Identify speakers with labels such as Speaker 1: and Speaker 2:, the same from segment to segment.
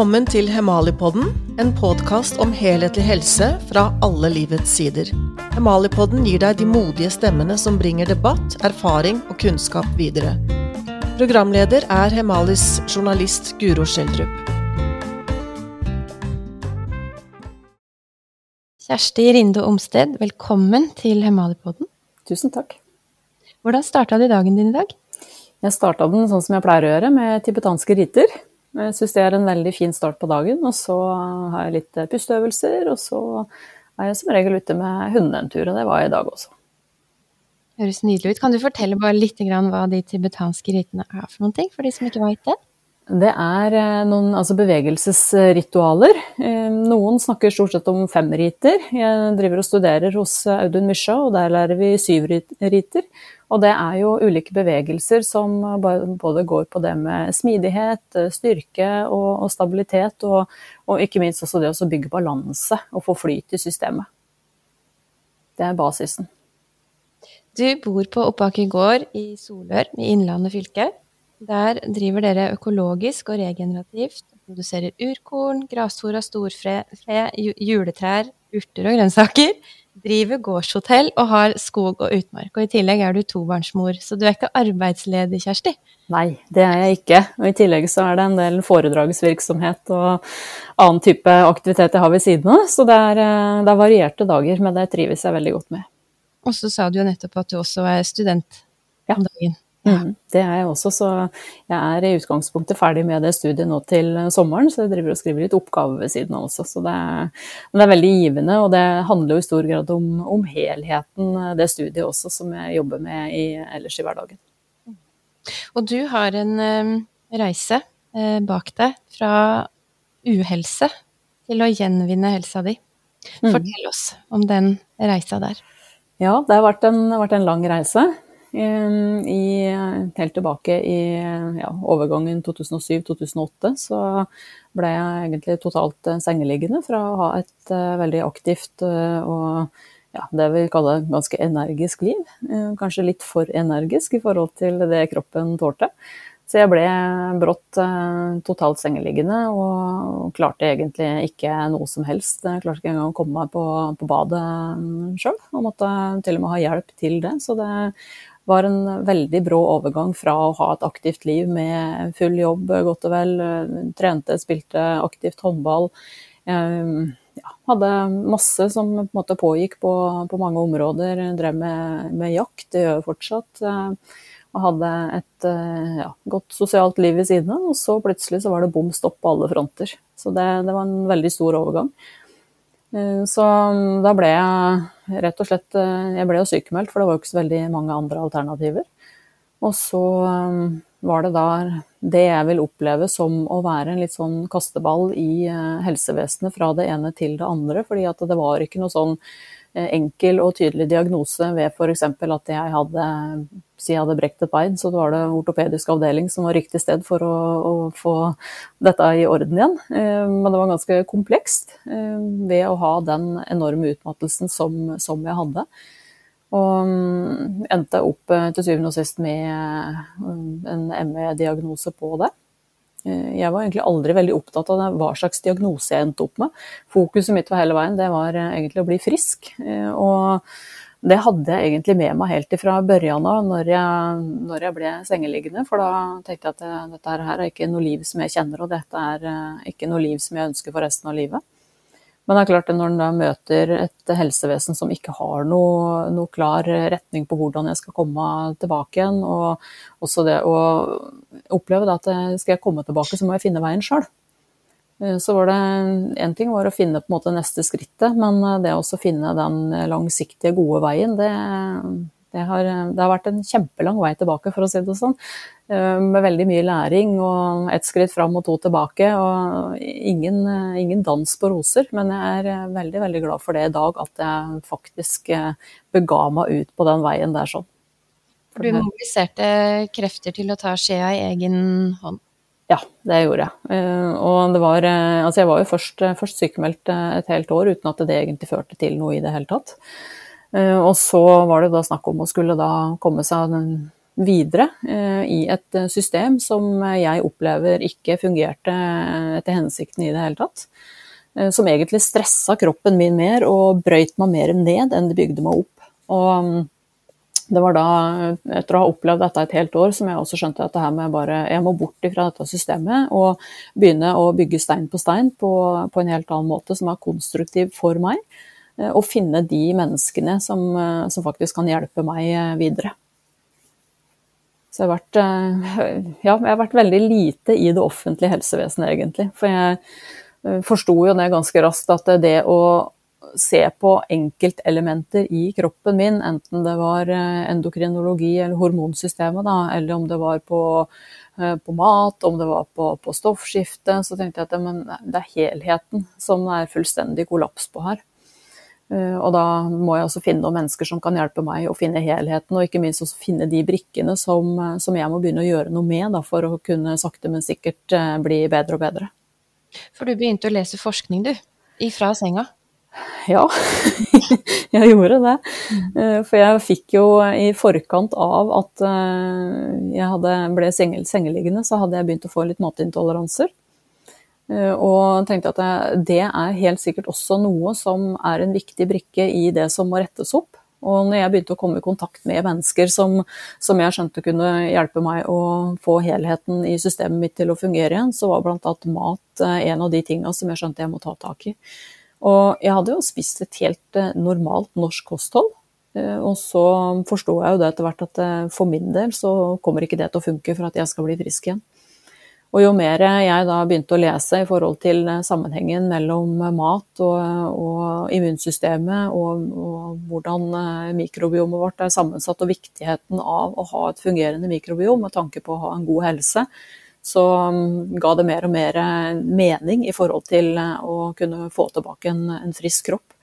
Speaker 1: Velkommen til Hemalipodden, en podkast om helhetlig helse fra alle livets sider. Hemalipodden gir deg de modige stemmene som bringer debatt, erfaring og kunnskap videre. Programleder er Hemalis journalist Guro Schjelderup.
Speaker 2: Kjersti Rinde Omsted, velkommen til Hemalipodden.
Speaker 3: Tusen takk.
Speaker 2: Hvordan starta du dagen din i dag?
Speaker 3: Jeg starta den sånn som jeg pleier å gjøre, med tibetanske riter. Jeg syns det er en veldig fin start på dagen. Og så har jeg litt pusteøvelser, og så er jeg som regel ute med hundene en tur, og det var jeg i dag også.
Speaker 2: Høres nydelig ut. Kan du fortelle bare litt hva de tibetanske ritene er for noen ting, for de som ikke veit det?
Speaker 3: Det er eh, noen altså bevegelsesritualer. Eh, noen snakker stort sett om fem riter. Jeg driver og studerer hos Audun Mysja, og der lærer vi syv riter. Og det er jo ulike bevegelser som både går på det med smidighet, eh, styrke og, og stabilitet, og, og, ikke minst også det å bygge balanse og få flyt i systemet. Det er basisen.
Speaker 2: Du bor på Oppaker gård i Solør i Innlandet fylke. Der driver dere økologisk og regenerativt. Produserer urkorn, grasfòr av storfe, juletrær, urter og grønnsaker. Driver gårdshotell og har skog og utmark. Og i tillegg er du tobarnsmor, så du er ikke arbeidsledig, Kjersti?
Speaker 3: Nei, det er jeg ikke. Og i tillegg så er det en del foredragsvirksomhet og annen type aktivitet jeg har ved siden av. Så det er, eh, det er varierte dager, men det trives jeg veldig godt med.
Speaker 2: Og så sa du jo nettopp at du også er student om dagen.
Speaker 3: Mm, det er jeg også, så jeg er i utgangspunktet ferdig med det studiet nå til sommeren. Så jeg driver og skriver litt oppgaver ved siden av også. Så det er, men det er veldig givende, og det handler jo i stor grad om, om helheten, det studiet også, som jeg jobber med i, ellers i hverdagen.
Speaker 2: Og du har en um, reise uh, bak deg fra uhelse til å gjenvinne helsa di. Mm. Fortell oss om den reisa der.
Speaker 3: Ja, det har vært en, vært en lang reise. I, helt tilbake i ja, overgangen 2007-2008 så ble jeg egentlig totalt eh, sengeliggende fra å ha et uh, veldig aktivt uh, og ja, det vi kaller ganske energisk liv. Kanskje litt for energisk i forhold til det kroppen tålte. Så jeg ble brått totalt sengeliggende og klarte egentlig ikke noe som helst. Jeg klarte ikke engang å komme meg på, på badet sjøl, og måtte til og med ha hjelp til det. Så det var en veldig brå overgang fra å ha et aktivt liv med full jobb, godt og vel, trente, spilte aktivt håndball. Ja, hadde masse som på en måte pågikk på, på mange områder. Drev med, med, jakt, det gjør jeg fortsatt. Og hadde et ja, godt sosialt liv ved siden av. Og så plutselig så var det bom stopp på alle fronter. Så det, det var en veldig stor overgang. Eh, så da ble jeg rett og slett eh, Jeg ble jo sykemeldt, for det var jo ikke så veldig mange andre alternativer. Og så mm, var det da det jeg vil oppleve som å være en litt sånn kasteball i eh, helsevesenet fra det ene til det andre. fordi at det var ikke noe sånn enkel og tydelig diagnose ved f.eks. at jeg hadde si hadde brekt et bein, så var det ortopedisk avdeling som var riktig sted for å, å få dette i orden igjen. Eh, men det var ganske komplekst eh, ved å ha den enorme utmattelsen som, som jeg hadde. Og mm, endte opp eh, til syvende og sist med en ME-diagnose på det. Jeg var egentlig aldri veldig opptatt av hva slags diagnose jeg endte opp med. Fokuset mitt var hele veien det var egentlig å bli frisk. Og det hadde jeg egentlig med meg helt ifra børjan av, når når jeg ble sengeliggende. For da tenkte jeg at dette her er ikke noe liv som jeg kjenner, og dette er eh, ikke noe liv som jeg ønsker for resten av livet. Men det er klart at når en da møter et helsevesen som ikke har noe, noe, klar retning på hvordan jeg skal komme tilbake igjen, og også det å oppleve at skal jeg komme tilbake, så må jeg finne veien sjøl. Eh, så var det en ting var å finne på en måte neste skrittet, men eh, det å finne den langsiktige, gode veien, det, det, har, det, har, vært en kjempelang vei tilbake, for å si det sånn. Eh, med veldig mye læring og ett skritt fram og to tilbake. Og ingen, ingen, dans på roser, men jeg er veldig, veldig glad for det i dag, at jeg faktisk bega meg ut på den veien der sånn.
Speaker 2: For du mobiliserte krefter til å ta skjea i egen hånd?
Speaker 3: Ja, det gjorde jeg. Eh, og det var eh, Altså, jeg var jo først, eh, først sykemeldt et helt år uten at det egentlig førte til noe i det hele tatt. Og så var det da snakk om å skulle da komme seg videre i et system som jeg opplever ikke fungerte etter hensikten i det hele tatt. Som egentlig stressa kroppen min mer og brøyt meg mer ned enn det bygde meg opp. Og det var da, etter å ha opplevd dette et helt år, som jeg også skjønte at det her med bare, jeg må bort fra dette systemet og begynne å bygge stein på stein på, på en helt annen måte, som er konstruktiv for meg. Eh, og finne de menneskene som, eh, som faktisk kan hjelpe meg eh, videre. Så jeg har, vært, ja, jeg har vært veldig lite i det offentlige helsevesenet, egentlig. For jeg forsto jo det ganske raskt at det å se på enkeltelementer i kroppen min, enten det var eh, endokrinologi eller hormonsystemet, da, eller om det var på, eh, på mat, om det var på, på, stoffskifte, så tenkte jeg at det, det er helheten som er fullstendig kollaps på her. Eh, og da må jeg også finne noen mennesker som kan hjelpe meg å finne helheten, og ikke minst også finne de brikkene som, som jeg må begynne å gjøre noe med da, for å kunne sakte, men sikkert bli bedre og bedre.
Speaker 2: For du begynte å lese forskning, du? Ifra senga?
Speaker 3: Ja, jeg gjorde det. Eh, for jeg fikk jo i forkant av at eh, jeg hadde, ble sengeliggende, så hadde jeg begynt å få litt matintoleranser. Eh, og tenkte at det er helt sikkert også noe som er en viktig brikke i det som må rettes opp. Og når jeg begynte å komme i kontakt med mennesker som, som jeg skjønte kunne hjelpe meg å få helheten i systemet mitt til å fungere igjen, så var bl.a. mat en av de tinga som jeg skjønte jeg må ta tak i. Og jeg hadde jo spist et helt eh, normalt norsk kosthold. Eh, og så forsto jeg jo det etter hvert at eh, for min del så kommer ikke det til å funke for at jeg skal bli frisk igjen. Og jo mer jeg da begynte å lese i forhold til sammenhengen mellom mat og, og immunsystemet, og, og, hvordan mikrobiomet vårt er sammensatt, og viktigheten av å ha et fungerende mikrobiom med tanke på å ha en god helse, så um, ga det mer og mer eh, mening i forhold til eh, å kunne få tilbake en, en frisk kropp.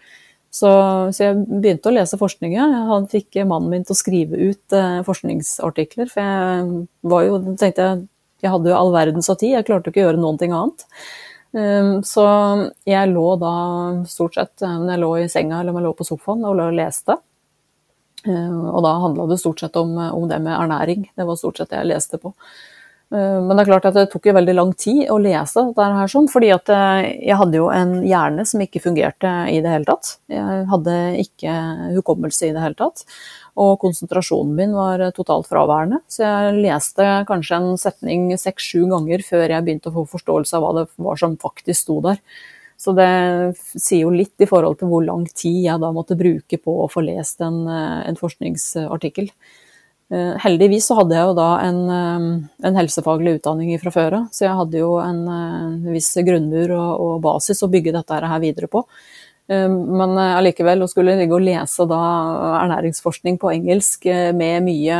Speaker 3: Så, så, jeg begynte å lese forskning. Han fikk mannen min til å skrive ut eh, forskningsartikler. For jeg var jo, tenkte jeg, jeg hadde jo all verdens av tid, jeg klarte jo ikke å gjøre noen ting annet. Um, så jeg lå da stort sett når jeg lå i senga eller om jeg lå på sofaen og lå og leste. Uh, og da handla det stort sett om, om det med ernæring. Det var stort sett det jeg leste på. Eh, men det er klart at det tok jo veldig lang tid å lese dette her, sånn, fordi at eh, jeg hadde jo en hjerne som ikke fungerte i det hele tatt. Jeg hadde ikke hukommelse i det hele tatt. Og konsentrasjonen min var totalt fraværende. Så jeg leste kanskje en setning seks-sju ganger før jeg begynte å få forståelse av hva det var som faktisk sto der. Så det sier jo litt i forhold til hvor lang tid jeg da måtte bruke på å få lest en, eh, en forskningsartikkel. Eh, heldigvis så hadde jeg jo da en, eh, en helsefaglig utdanning fra før av, så jeg hadde jo en, en eh, viss grunnmur og, og, basis å bygge dette her videre på. Men allikevel, å skulle ligge og lese da ernæringsforskning på engelsk med mye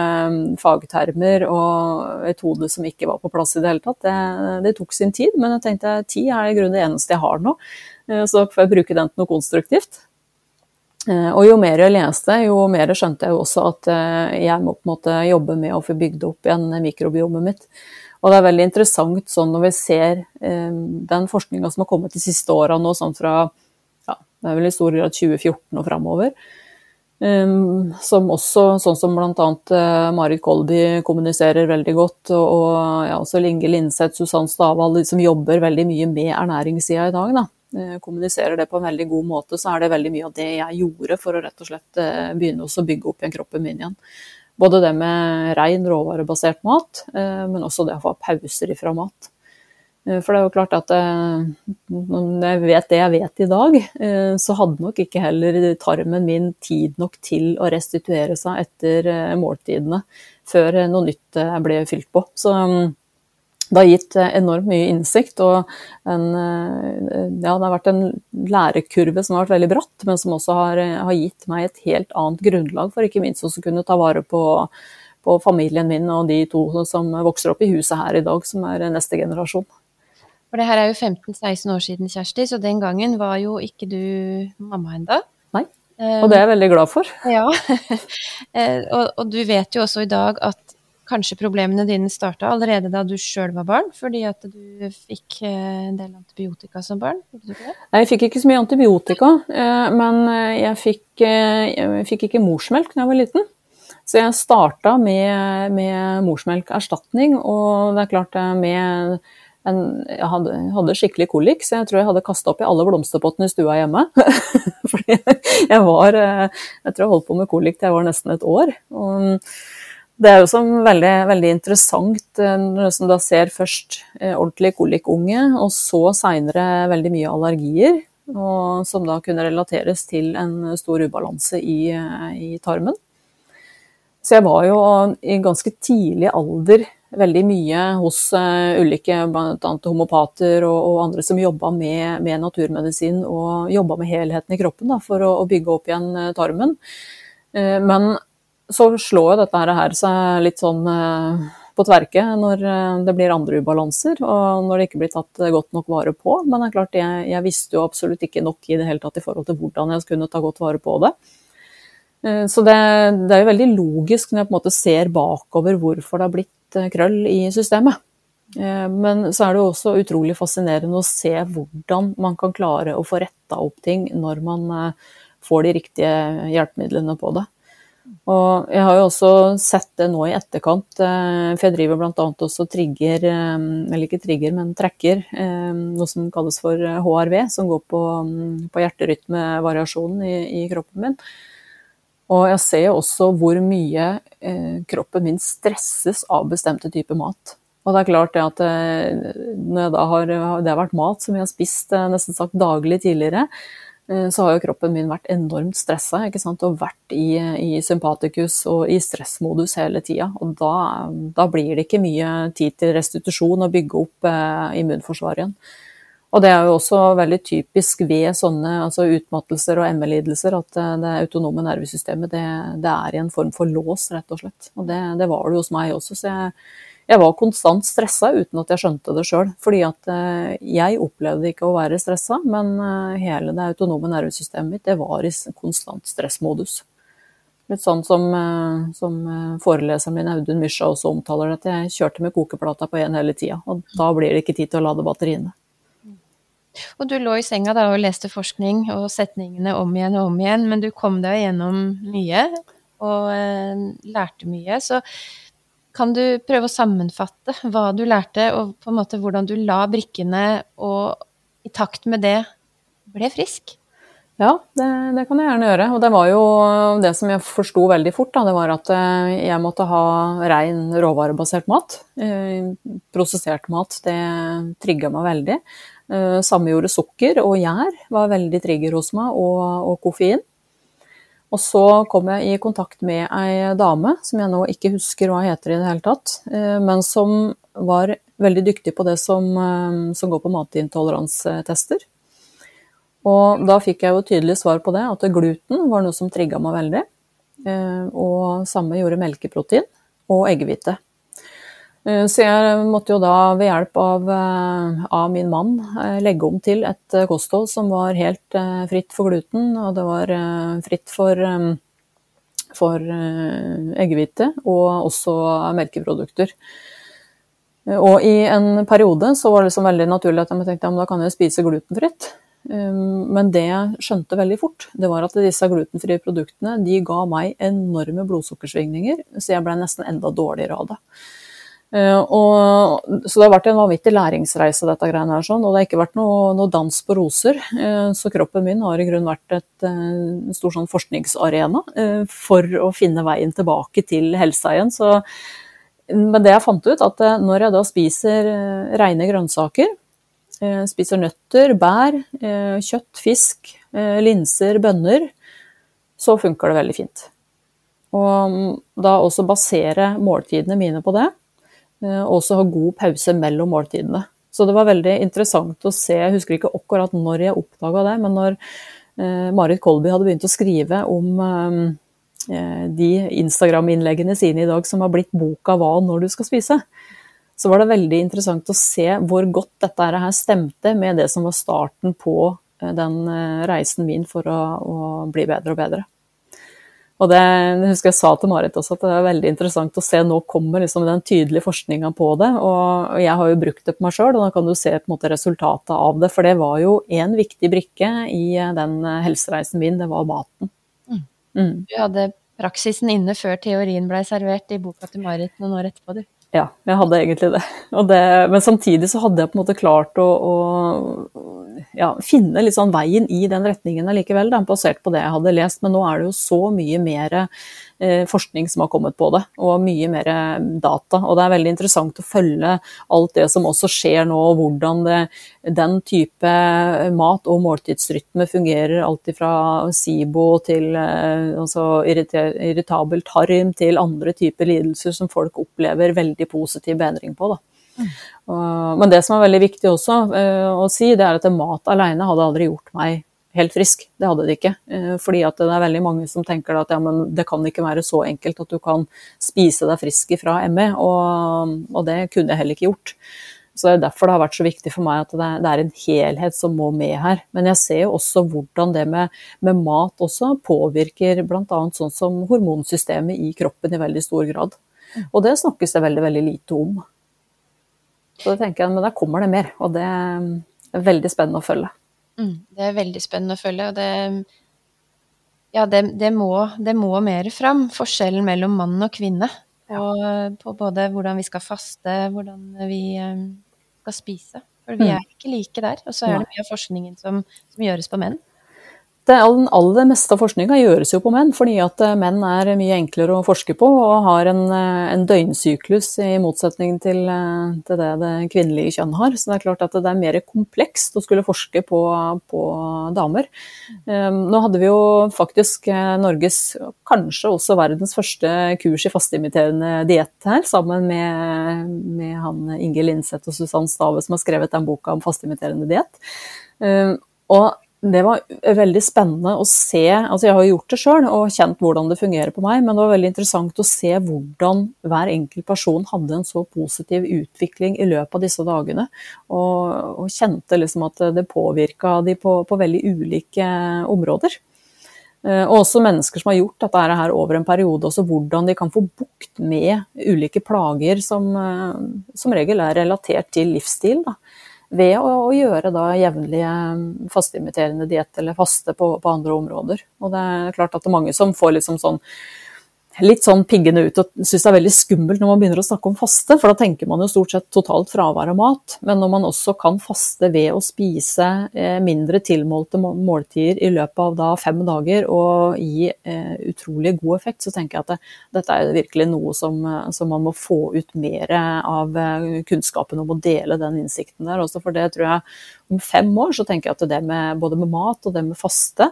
Speaker 3: fagtermer og et hode som ikke var på plass i det hele tatt, det, det tok sin tid. Men jeg tenkte tid er i grunnen det eneste jeg har nå, så får jeg bruke den til noe konstruktivt. Eh, og jo mer jeg leste, jo mer skjønte jeg også at eh, jeg må på en måte jobbe med å få bygd opp igjen mikrobiomet mitt. Og det er veldig interessant sånn når vi ser eh, den forskninga som har kommet de siste åra nå, sånn fra ja, det er vel i stor grad 2014 og framover. Som også, sånn som bl.a. Marit Kolby kommuniserer veldig godt, og, og ja, også Linge Linseth, Susann Stavald, de som jobber veldig mye med ernæringssida i dag. Da. Eh, kommuniserer det på en veldig god måte, så er det veldig mye av det jeg gjorde for å rett og slett eh, begynne å bygge opp igjen kroppen min igjen. Både det med rein råvarebasert mat, eh, men også det å få pauser ifra mat. For det er jo klart at når jeg vet det jeg vet i dag, så hadde nok ikke heller tarmen min tid nok til å restituere seg etter måltidene før noe nytt ble fylt på. Så det har gitt eh, enormt mye innsikt, og en, eh, ja, det har vært en lærekurve som har vært veldig bratt, men som også har, eh, har gitt meg et helt annet grunnlag for ikke minst å kunne ta vare på, på, familien min og de to som vokser opp i huset her i dag, som er neste generasjon.
Speaker 2: For det her er jo 15-16 år siden, Kjersti, så den gangen var jo ikke du mamma enda.
Speaker 3: Nei, og det er jeg veldig glad for.
Speaker 2: Ja, og, og du vet jo også i dag at kanskje problemene dine starta allerede da du sjøl var barn, fordi at du fikk eh, en del antibiotika som barn?
Speaker 3: Nei, Jeg fikk ikke så mye antibiotika, eh, men jeg fikk, jeg fikk ikke morsmelk da jeg var liten. Så jeg starta med, med morsmelkerstatning, og det er klart med en, jeg hadde, hadde, skikkelig kolikk, så jeg tror jeg hadde kasta opp i alle blomsterpottene i stua hjemme. Fordi jeg var Jeg tror jeg holdt på med kolikk til jeg var nesten et år. Og det er jo som veldig, veldig interessant eh, når du da ser først eh, ordentlig kolikkunge, og så seinere veldig mye allergier. Og som da kunne relateres til en stor ubalanse i, eh, i tarmen. Så jeg var jo i ganske tidlig alder veldig mye hos ulike bl.a. homopater og, og, andre som jobba med, med, naturmedisin og jobba med helheten i kroppen da, for å, å, bygge opp igjen tarmen. Men så slår jo dette her seg litt sånn på tverke når det blir andre ubalanser, og når det ikke blir tatt godt nok vare på. Men det er klart, jeg, jeg visste jo absolutt ikke nok i det hele tatt i forhold til hvordan jeg kunne ta godt vare på det. Så det, det, er jo veldig logisk når jeg på en måte ser bakover hvorfor det har blitt Eh, krøll i systemet. Eh, men så er det jo også utrolig fascinerende å se hvordan man kan klare å få retta opp ting når man eh, får de riktige hjelpemidlene på det. Og jeg har jo også sett det nå i etterkant, for jeg driver bl.a. også trigger, eller ikke trigger, men trekker, noe som kalles for HRV, som går på, mm, på hjerterytmevariasjonen i, i kroppen min. Og jeg ser også hvor mye eh, kroppen min stresses av bestemte typer mat. Og det er klart det at eh, når har, det har vært mat som jeg har spist eh, nesten sagt daglig tidligere, eh, så har jo kroppen min vært enormt stressa og vært i, i, sympatikus og i stressmodus hele tida. Og da, da, blir det ikke mye tid til restitusjon og bygge opp eh, immunforsvaret igjen. Og det er jo også veldig typisk ved sånne altså utmattelser og ME-lidelser at eh, det autonome nervesystemet det, det, er i en form for lås, rett og slett. Og det, det var det hos meg også. Så jeg, jeg var konstant stressa uten at jeg skjønte det sjøl. Fordi at eh, jeg opplevde ikke å være stressa, men eh, hele det autonome nervesystemet mitt det var i konstant stressmodus. Litt sånn som, som foreleseren min Audun Mysja også omtaler det, at jeg kjørte med kokeplata på én hele tida. Og da blir det ikke tid til å lade batteriene.
Speaker 2: Og du lå i senga da og leste forskning og setningene om igjen og om igjen, men du kom deg gjennom mye og eh, lærte mye. Så kan du prøve å sammenfatte hva du lærte, og på en måte hvordan du la brikkene og i takt med det ble frisk?
Speaker 3: Ja, det, det, kan jeg gjerne gjøre. Og det var jo det som jeg forsto veldig fort, da, det var at eh, jeg måtte ha rein råvarebasert mat. Eh, prosessert mat, det trigga meg veldig. Eh, samme gjorde sukker og gjær, var veldig trigger hos meg, og, og koffein. Og så kom jeg i kontakt med ei dame som jeg nå ikke husker hva heter i det hele tatt, eh, men som var veldig dyktig på det som, eh, som går på matintoleransetester. Og da fikk jeg jo tydelig svar på det, at gluten var noe som trigga meg veldig. Og samme gjorde melkeprotein og eggehvite. Eh, så jeg måtte jo da ved hjelp av, eh, av, min mann eh, legge om til et kosthold som var helt fritt for gluten, og det var fritt for, for eggehvite og også melkeprodukter. Og i en periode så var det liksom veldig naturlig at jeg tenkte at da kan jeg spise glutenfritt. Men det jeg skjønte veldig fort, det var at disse glutenfrie produktene de ga meg enorme blodsukkersvingninger, så jeg ble nesten enda dårligere av det. Uh, og, så det har vært en vanvittig læringsreise, dette greiene her. Sånn, og det har ikke vært noe, noe dans på roser. Uh, så kroppen min har i grunnen vært et, uh, en stor sånn forskningsarena for å finne veien tilbake til helsa igjen. Så, men det jeg fant ut, at når jeg da spiser rene grønnsaker, spiser nøtter, bær, kjøtt, fisk, linser, bønner, så funker det veldig fint. Og mm, da også basere måltidene mine på det Eh, og også ha god pause mellom måltidene. Så det var veldig interessant å se, jeg husker ikke akkurat når jeg oppdaga det, men når eh, Marit Kolby hadde begynt å skrive om eh, de Instagram-innleggene sine i dag som har blitt boka 'Hva når du skal spise', så var det veldig interessant å se hvor godt dette her stemte med det som var starten på den reisen min for å, å bli bedre og bedre. Og det, jeg husker jeg sa til Marit også, at det er veldig interessant å se nå kommer liksom den tydelige forskninga på det. Og, jeg har jo brukt det på meg sjøl, og da kan du se på en måte resultatet av det. For det var jo en viktig brikke i den helsereisen min, det var maten.
Speaker 2: Mm. Mm. Du hadde praksisen inne før teorien blei servert i boka til Marit noen år etterpå, du.
Speaker 3: Ja, jeg hadde egentlig det. det. Men samtidig så hadde jeg på en måte klart å, å ja, finne litt sånn veien i den retningen allikevel, basert på det jeg hadde lest. Men nå er det jo så mye mer forskning som har kommet på det, og mye mer data. Og det er veldig interessant å følge alt det som også skjer nå, og hvordan det, den type mat- og måltidsrytme fungerer. Alt fra SIBO til eh, altså irritabel tarm til andre typer lidelser som folk opplever veldig positiv bedring på. Da. Mm. Men det som er veldig viktig også eh, å si, det er at mat alene hadde aldri gjort meg helt frisk. Det hadde de ikke. Eh, fordi at det er veldig mange som tenker at ja, det kan ikke være så enkelt at du kan spise deg frisk ifra ME, og, og det kunne jeg heller ikke gjort. Så Det er derfor det har vært så viktig for meg at det er en helhet som må med her. Men jeg ser jo også hvordan det med, med mat også påvirker bl.a. sånn som hormonsystemet i kroppen i veldig stor grad. Og det snakkes det veldig, veldig lite om. Så da tenker jeg, Men der kommer det mer, og det er veldig spennende å følge.
Speaker 2: Mm, det er veldig spennende å følge, og det, ja, det, det, må, det må mer fram. Forskjellen mellom mann og kvinne. Og på både hvordan vi skal faste, hvordan vi eh, skal spise. For vi mm. er ikke like der. Og så er det mye av forskningen som, som gjøres på menn
Speaker 3: det aller meste av forskninga gjøres jo på menn, fordi at eh, menn er mye enklere å forske på og har en, eh, en døgnsyklus i motsetning til, eh, til, det det kvinnelige kjønn har. Så det er klart at det er mer komplekst å skulle forske på, på damer. Nå hadde vi jo faktisk Norges, kanskje også verdens første kurs i fasteimiterende diett her, sammen med, med han Inge Lindseth og Susann Stave som har skrevet den boka om fasteimiterende diett. Og det var veldig spennende å se altså Jeg har gjort det sjøl og kjent hvordan det fungerer på meg, men det var veldig interessant å se hvordan hver enkelt person hadde en så positiv utvikling i løpet av disse dagene. Og, og kjente liksom at det påvirka de på, på, veldig ulike områder. Eh, og også mennesker som har gjort dette her over en periode, også hvordan de kan få bukt med ulike plager som eh, som regel er relatert til livsstil. Da ved å, å gjøre da jevnlige fasteimiterende diett eller faste på, på, andre områder. Og det er klart at det er mange som får liksom sånn litt sånn piggende ut og syns det er veldig skummelt når man begynner å snakke om faste, for da tenker man jo stort sett totalt fravær av mat. Men når man også kan faste ved å spise eh, mindre tilmålte måltider i løpet av da fem dager og gi eh, utrolig god effekt, så tenker jeg at det, dette er virkelig noe som, eh, som, man må få ut mer av kunnskapen om å dele den innsikten der. Også for det tror jeg om fem år så tenker jeg at det med både med mat og det med faste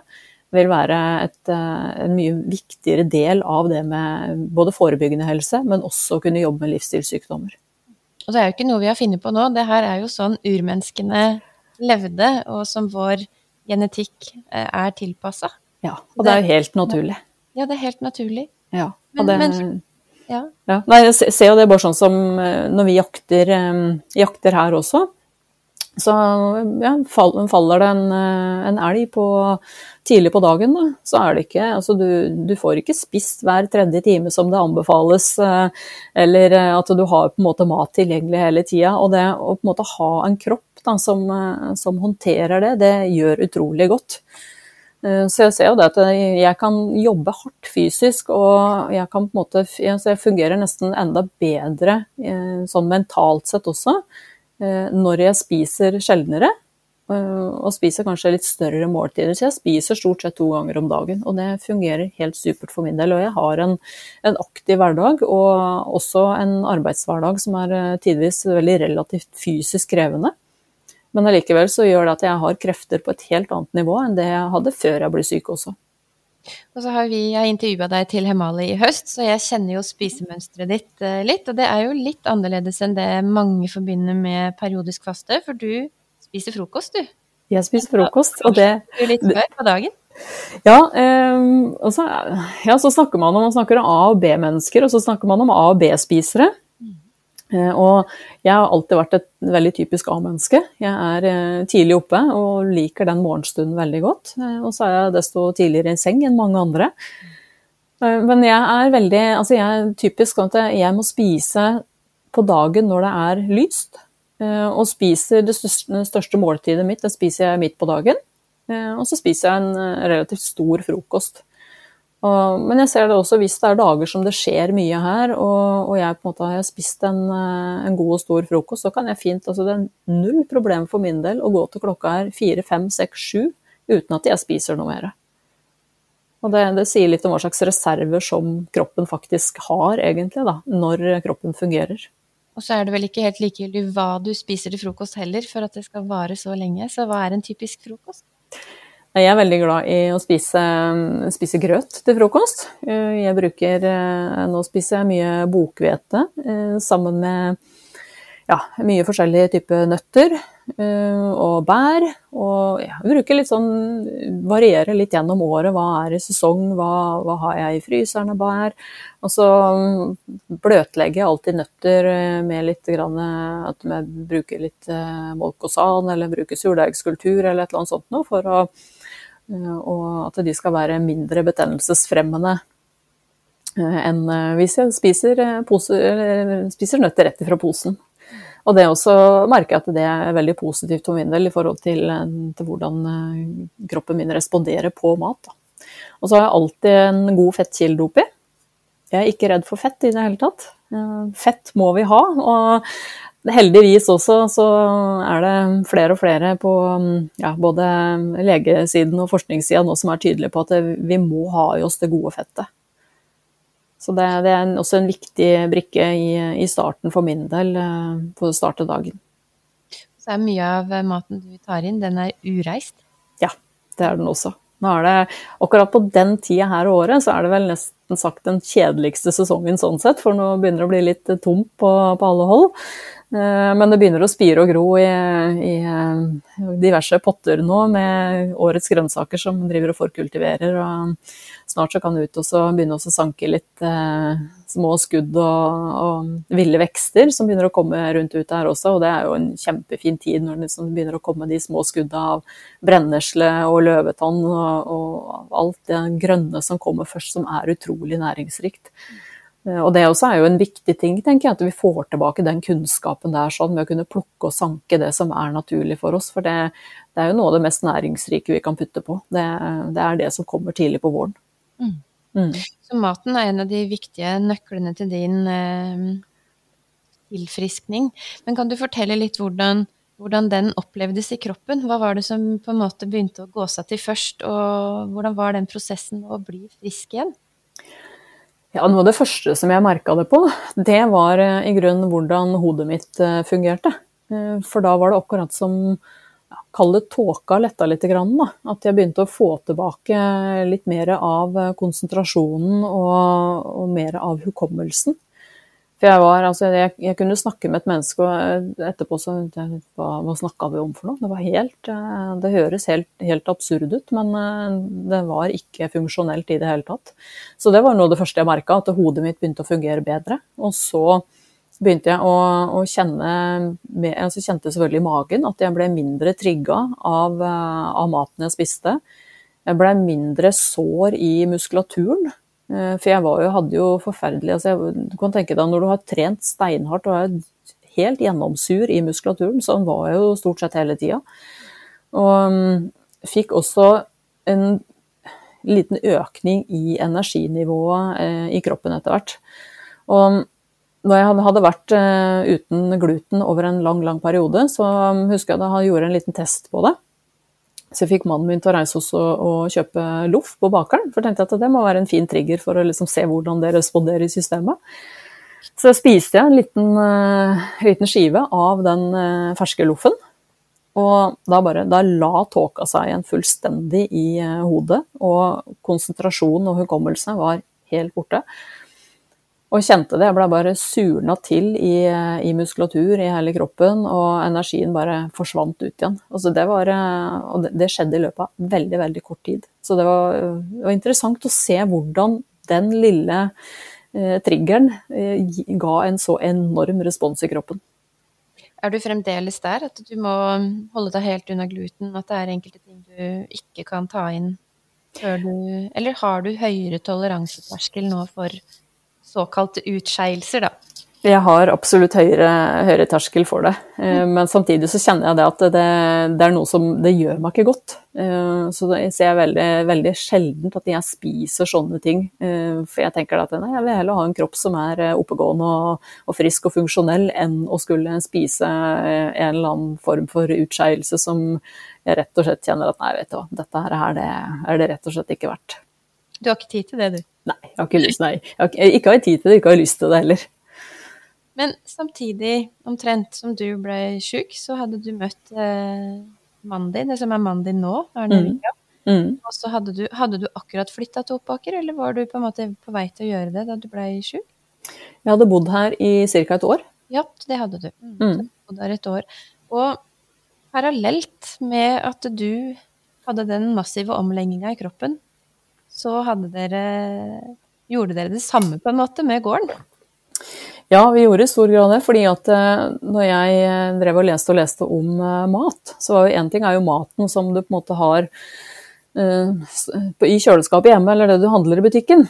Speaker 3: vil være et, eh, en mye viktigere del av det med både forebyggende helse, men også å kunne jobbe med livsstilssykdommer.
Speaker 2: Og det er jo ikke noe vi har funnet på nå, det her er jo sånn urmenneskene levde, og som vår genetikk eh, er tilpassa.
Speaker 3: Ja, og det, er jo helt naturlig.
Speaker 2: Ja, det er helt naturlig.
Speaker 3: Ja, og det, men,
Speaker 2: ja.
Speaker 3: ja. Nei, jeg ser jo det bare sånn som eh, når vi jakter, jakter her også, så ja, faller det en, en elg på tidlig på dagen, da, så er det ikke altså du, du, får ikke spist hver tredje time som det anbefales, eh, eller eh, at du har på en måte mat tilgjengelig hele tida. Og det å på en måte ha en kropp da, som, eh, som, håndterer det, det gjør utrolig godt. Så jeg ser jo det at jeg kan jobbe hardt fysisk, og jeg kan på en måte jeg fungerer nesten enda bedre sånn mentalt sett også når jeg spiser sjeldnere Eh, og spiser kanskje litt større måltider. Så jeg spiser stort sett to ganger om dagen, og det fungerer helt supert for min del. Og jeg har en, en aktiv hverdag, og også en arbeidshverdag som er eh, tidvis veldig relativt fysisk krevende. Men allikevel så gjør det at jeg har krefter på et helt annet nivå enn det jeg hadde før jeg ble syk også.
Speaker 2: Og så har vi, Jeg intervjua deg til Hemali i høst, så jeg kjenner jo spisemønsteret ditt eh, litt. Og det er jo litt annerledes enn det mange forbinder med periodisk faste. For du spiser frokost, du.
Speaker 3: Jeg spiser frokost, og det
Speaker 2: Du litt før på dagen?
Speaker 3: Ja, eh, og så, ja, så snakker man om man snakker A- og B-mennesker, og så snakker man om A- og B-spisere. Eh, og jeg har alltid vært et veldig typisk A-menneske. Jeg er eh, tidlig oppe og liker den morgenstunden veldig godt. Eh, og så er jeg desto tidligere i seng enn mange andre. Men jeg er veldig Altså jeg er typisk sånn at jeg må spise på dagen når det er lyst. Og spiser det største, måltidet mitt, det spiser jeg midt på dagen. Og så spiser jeg en relativt stor frokost. Og, men jeg ser det også hvis det er dager som det skjer mye her, og, og jeg på en måte har spist en, eh, en, god og stor frokost, så kan jeg fint altså Det er null problem for min del å gå til klokka er fire, fem, seks, sju uten at jeg spiser noe mer. Og det, det, sier litt om hva slags reserver som kroppen faktisk har, egentlig, da, når kroppen fungerer.
Speaker 2: Og så er det vel ikke helt likegyldig hva du spiser til frokost heller, for at det skal vare så lenge. Så hva er en typisk frokost?
Speaker 3: Jeg er veldig glad i å spise, spise grøt til frokost. Jeg bruker eh, Nå spiser jeg mye bokhvete eh, sammen med ja, mye forskjellige typer nøtter eh, og bær. Og ja, bruker litt sånn Varierer litt gjennom året. Hva er i sesong, hva, hva har jeg i fryseren av bær? Og så bløtlegger jeg alltid nøtter med litt grann, At jeg bruker litt molkosan eller bruker surdeigskultur eller et eller annet sånt noe for å Eh, og at de skal være mindre betennelsesfremmende eh, enn eh, hvis jeg spiser, poser, spiser nøtter rett fra posen. Og det også merker jeg at det er veldig positivt for min del i forhold til, til hvordan kroppen min responderer på mat. Da. Og så har jeg alltid en god fettkilde oppi. Jeg er ikke redd for fett i det hele tatt. Fett må vi ha. Og heldigvis også så er det flere og flere på ja, både legesiden og forskningssida nå som er tydelige på at vi må ha i oss det gode fettet. Så det, det er også en viktig brikke i, i, starten for min del, på eh, å starte dagen.
Speaker 2: Så er mye av maten du tar inn, den er ureist?
Speaker 3: Ja, det er den også. Nå er det, akkurat på den tida her av året så er det vel nesten sagt den kjedeligste sesongen sånn sett, for nå begynner det å bli litt tomt på, på alle hold. Eh, men det begynner å spire og gro i, i, eh, diverse potter nå med årets grønnsaker som driver og forkultiverer. Og snart så kan det ut og begynne å sanke litt eh, små skudd og, og, ville vekster som begynner å komme rundt ut her også. Og det er jo en kjempefin tid når det liksom begynner å komme de små skudda av brennesle og løvetann og, og alt det grønne som kommer først, som er utrolig næringsrikt. Eh, og det også er jo en viktig ting, tenker jeg, at vi får tilbake den kunnskapen der sånn, med å kunne plukke og sanke det som er naturlig for oss. For det, det er jo noe av det mest næringsrike vi kan putte på. Det, det er det som kommer tidlig på våren.
Speaker 2: Mm. Mm. Så maten er en av de viktige nøklene til din eh, tilfriskning. Men kan du fortelle litt hvordan, hvordan den opplevdes i kroppen? Hva var det som på en måte begynte å gå seg til først, og hvordan var den prosessen å bli frisk igjen?
Speaker 3: Ja, Noe av det første som jeg merka det på, det var eh, i grunnen hvordan hodet mitt eh, fungerte. Eh, for da var det akkurat som Kall det tåka letta litt. At jeg begynte å få tilbake litt mer av konsentrasjonen og, og mer av hukommelsen. For jeg var, altså jeg, jeg, kunne snakke med et menneske, og etterpå så Hva, hva snakka vi om for noe? Det var helt eh, Det høres helt, helt, absurd ut, men eh, det var ikke funksjonelt i det hele tatt. Så det var noe av det første jeg merka, at hodet mitt begynte å fungere bedre. Og så begynte jeg å, å kjenne altså kjente selvfølgelig i magen at jeg ble mindre trigga av, eh, av maten jeg spiste. Jeg ble mindre sår i muskulaturen. Eh, for jeg jo, hadde jo forferdelig altså jeg, Du kan tenke deg når du har trent steinhardt og er helt gjennomsur i muskulaturen, sånn var jeg jo stort sett hele tida. Og um, fikk også en liten økning i energinivået eh, i kroppen etter hvert. Og når jeg hadde vært eh, uten gluten over en lang, lang periode, så husker jeg da jeg gjorde en liten test på det. Så jeg fikk mannen min til å reise oss og, og kjøpe loff på bakeren. For jeg tenkte at det må være en fin trigger for å liksom se hvordan det responderer i systemet. Så spiste jeg en liten, uh, liten skive av den uh, ferske loffen. Og da, bare, da la tåka seg igjen fullstendig i uh, hodet. Og konsentrasjonen og hukommelsen var helt borte. Og kjente det. Jeg ble bare surna til i, i, muskulatur i hele kroppen, og energien bare forsvant ut igjen. Altså det, var, og det, skjedde i løpet av veldig, veldig kort tid. Så det var, det var interessant å se hvordan den lille eh, triggeren eh, ga en så enorm respons i kroppen.
Speaker 2: Er du fremdeles der, at du må holde deg helt unna gluten? At det er enkelte ting du ikke kan ta inn du Eller har du høyere toleranseterskel nå for såkalte utskeielser, da?
Speaker 3: Jeg har absolutt høyere, høyere terskel for det. Eh, mm. Men samtidig så kjenner jeg det at det, det, er noe som Det gjør meg ikke godt. Eh, så det ser jeg veldig, veldig sjeldent at jeg spiser sånne ting. Eh, for jeg tenker at nei, jeg vil heller ha en kropp som er oppegående og, og frisk og funksjonell, enn å skulle spise en eller annen form for utskeielse som jeg rett og slett kjenner at nei, vet du hva, dette her det, er det rett og slett ikke verdt.
Speaker 2: Du har ikke tid til det, du?
Speaker 3: Nei, jeg har ikke lyst, nei. Jeg har ikke, ikke har tid til det, ikke har lyst til det heller.
Speaker 2: Men samtidig, omtrent som du ble sjuk, så hadde du møtt eh, mannen din, det som er mannen din nå, Arne mm. Mm. Og så hadde du, hadde du akkurat flytta til Oppaker, eller var du på en måte på vei til å gjøre det da du ble sjuk?
Speaker 3: Jeg hadde bodd her i ca. et år.
Speaker 2: Ja, det hadde du. Mm. mm. Du bodde her et år. Og parallelt med at du hadde den massive omlegginga i kroppen, så dere Gjorde dere det samme på en måte med gården?
Speaker 3: Ja, vi gjorde i stor grad det. fordi at eh, når jeg eh, drev og leste og leste om eh, mat, så var jo én ting er jo maten som du på en måte har i kjøleskapet hjemme, eller det du handler i butikken.